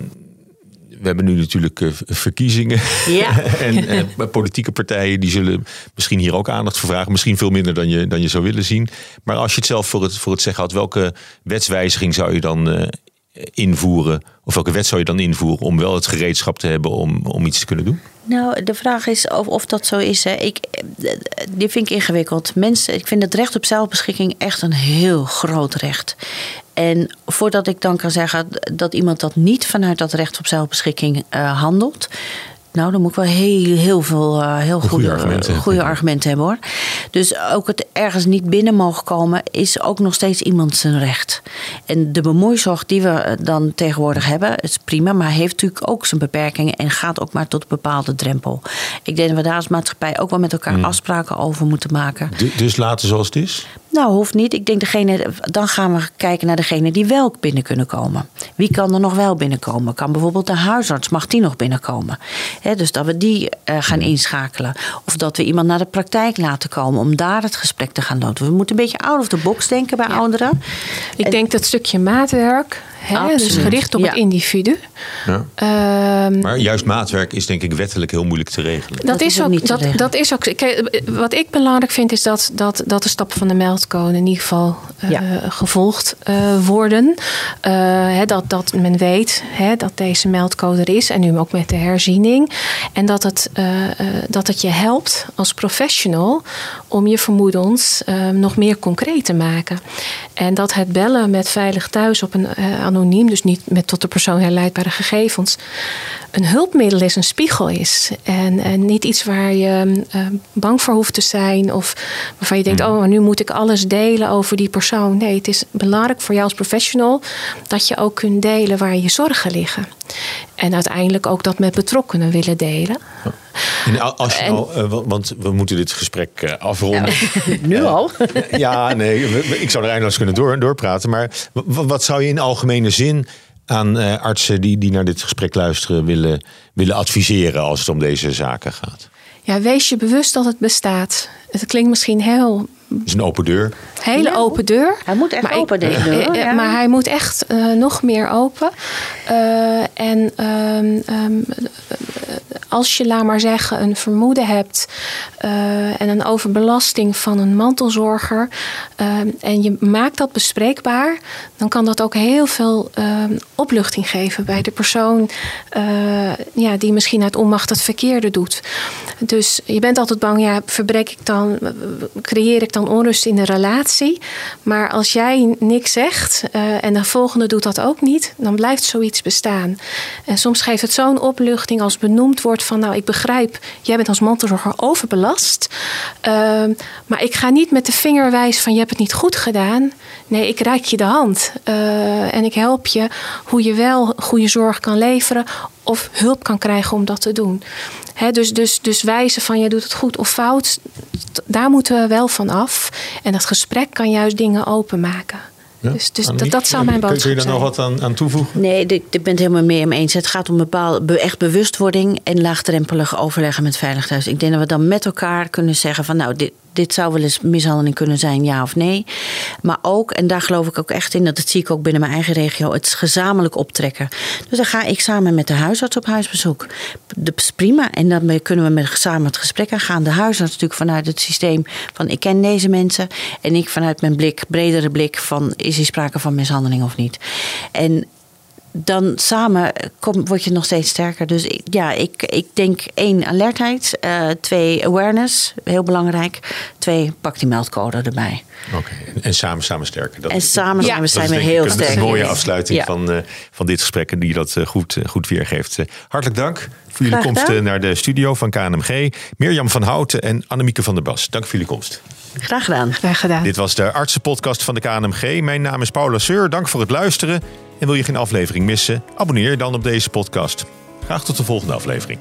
we hebben nu natuurlijk uh, verkiezingen. Ja. en uh, politieke partijen die zullen misschien hier ook aandacht voor vragen. Misschien veel minder dan je, dan je zou willen zien. Maar als je het zelf voor het, voor het zeggen had, welke wetswijziging zou je dan invoeren? Of welke wet zou je dan invoeren om wel het gereedschap te hebben om, om iets te kunnen doen? Nou, de vraag is of, of dat zo is. Hè. Ik, die vind ik ingewikkeld. Mensen, ik vind het recht op zelfbeschikking echt een heel groot recht. En voordat ik dan kan zeggen dat iemand dat niet vanuit dat recht op zelfbeschikking uh, handelt. Nou, dan moet ik wel heel, heel veel uh, heel goede, goede, argumenten, goede argumenten hebben hoor. Dus ook het ergens niet binnen mogen komen is ook nog steeds iemand zijn recht. En de bemoeizorg die we dan tegenwoordig hebben, is prima, maar heeft natuurlijk ook zijn beperkingen en gaat ook maar tot een bepaalde drempel. Ik denk dat we daar als maatschappij ook wel met elkaar hmm. afspraken over moeten maken. dus laten zoals het is? Nou, hoeft niet. Ik denk degene, dan gaan we kijken naar degene die wel binnen kunnen komen. Wie kan er nog wel binnenkomen? Kan bijvoorbeeld de huisarts, mag die nog binnenkomen? dus dat we die uh, gaan inschakelen. Of dat we iemand naar de praktijk laten komen om daar het gesprek te gaan doen. We moeten een beetje out of the box denken bij ouderen. Ik denk dat stukje maatwerk, Hè? Dus gericht op het individu. Ja. Ehm, maar juist maatwerk is denk ik wettelijk heel moeilijk te regelen. Dat, is, ook, dat, dat is ook. wat ik belangrijk vind is dat, dat, dat de stappen van de meldcode in ieder geval uh, gevolgd uh, worden. Uh, dat, dat men weet hè, dat deze meldcode er is. En nu ook met de herziening. En dat het, dat het je helpt als professional om je vermoedens nog meer concreet te maken. En dat het bellen met Veilig Thuis op een anoniem, dus niet met tot de persoon herleidbare gegevens, een hulpmiddel is, een spiegel is. En, en niet iets waar je uh, bang voor hoeft te zijn of waarvan je denkt, hmm. oh, maar nu moet ik alles delen over die persoon. Nee, het is belangrijk voor jou als professional dat je ook kunt delen waar je zorgen liggen. En uiteindelijk ook dat met betrokkenen willen delen. En als je al, uh, want we moeten dit gesprek uh, afronden. nu al? ja, nee, ik zou er eindeloos kunnen door, doorpraten. Maar wat zou je in algemene zin aan artsen die, die naar dit gesprek luisteren willen, willen adviseren als het om deze zaken gaat? Ja, wees je bewust dat het bestaat. Het klinkt misschien heel het is een open deur. Hele ja. open deur. Hij moet echt maar open, ik, deze deur. Ja. Maar hij moet echt uh, nog meer open. Uh, en um, um, als je, laat maar zeggen, een vermoeden hebt uh, en een overbelasting van een mantelzorger en je maakt dat bespreekbaar, dan kan dat ook heel veel opluchting geven bij de persoon ja, die misschien uit onmacht het verkeerde doet. Dus je bent altijd bang, ja, verbreek ik dan, creëer ik dan onrust in de relatie. Maar als jij niks zegt uh, en de volgende doet dat ook niet, dan blijft zoiets bestaan. En soms geeft het zo'n opluchting als benoemd wordt van, nou, ik begrijp, jij bent als mantelzorger overbelast. Uh, maar ik ga niet met de vinger wijzen van, je hebt het niet goed gedaan. Nee, ik reik je de hand uh, en ik help je hoe je wel goede zorg kan leveren of hulp kan krijgen om dat te doen. dus, dus, dus wijzen van je doet het goed of fout, daar moeten we wel van af. En dat gesprek kan juist dingen openmaken. dus, dus dat, dat zou mijn boodschap zijn. Kun je daar nog wat aan, aan toevoegen? Nee, ik, ik ben het helemaal mee mee eens. Het gaat om bepaalde echt bewustwording en laagdrempelig overleggen met Veilig Thuis. Ik denk dat we dan met elkaar kunnen zeggen van nou, dit, dit zou wel eens mishandeling kunnen zijn, ja of nee. Maar ook, en daar geloof ik ook echt in, dat dat zie ik ook binnen mijn eigen regio, het gezamenlijk optrekken. Dus dan ga ik samen met de huisarts op huisbezoek. Dat is prima. En dan kunnen we met samen het gesprek aan gaan. De huisarts natuurlijk vanuit het systeem van ik ken deze mensen. En ik vanuit mijn blik, bredere blik van is er sprake van mishandeling of niet. En dan samen kom, word je nog steeds sterker. Dus ik, ja, ik, ik denk één, alertheid. Uh, twee, awareness, heel belangrijk. Twee, pak die meldcode erbij. Oké, en samen, samen sterker. Dat, en samen, samen zijn we heel sterk. Dat is een mooie afsluiting van, uh, van dit gesprek en die dat uh, goed, goed weergeeft. hartelijk dank voor jullie komst naar de studio van KNMG. Mirjam van Houten en Annemieke van der Bas. Dank voor jullie komst. Graag gedaan. Graag gedaan. Dit was de artsenpodcast van de KNMG. Mijn naam is Paula Seur. Dank voor het luisteren. En wil je geen aflevering missen? Abonneer je dan op deze podcast. Graag tot de volgende aflevering.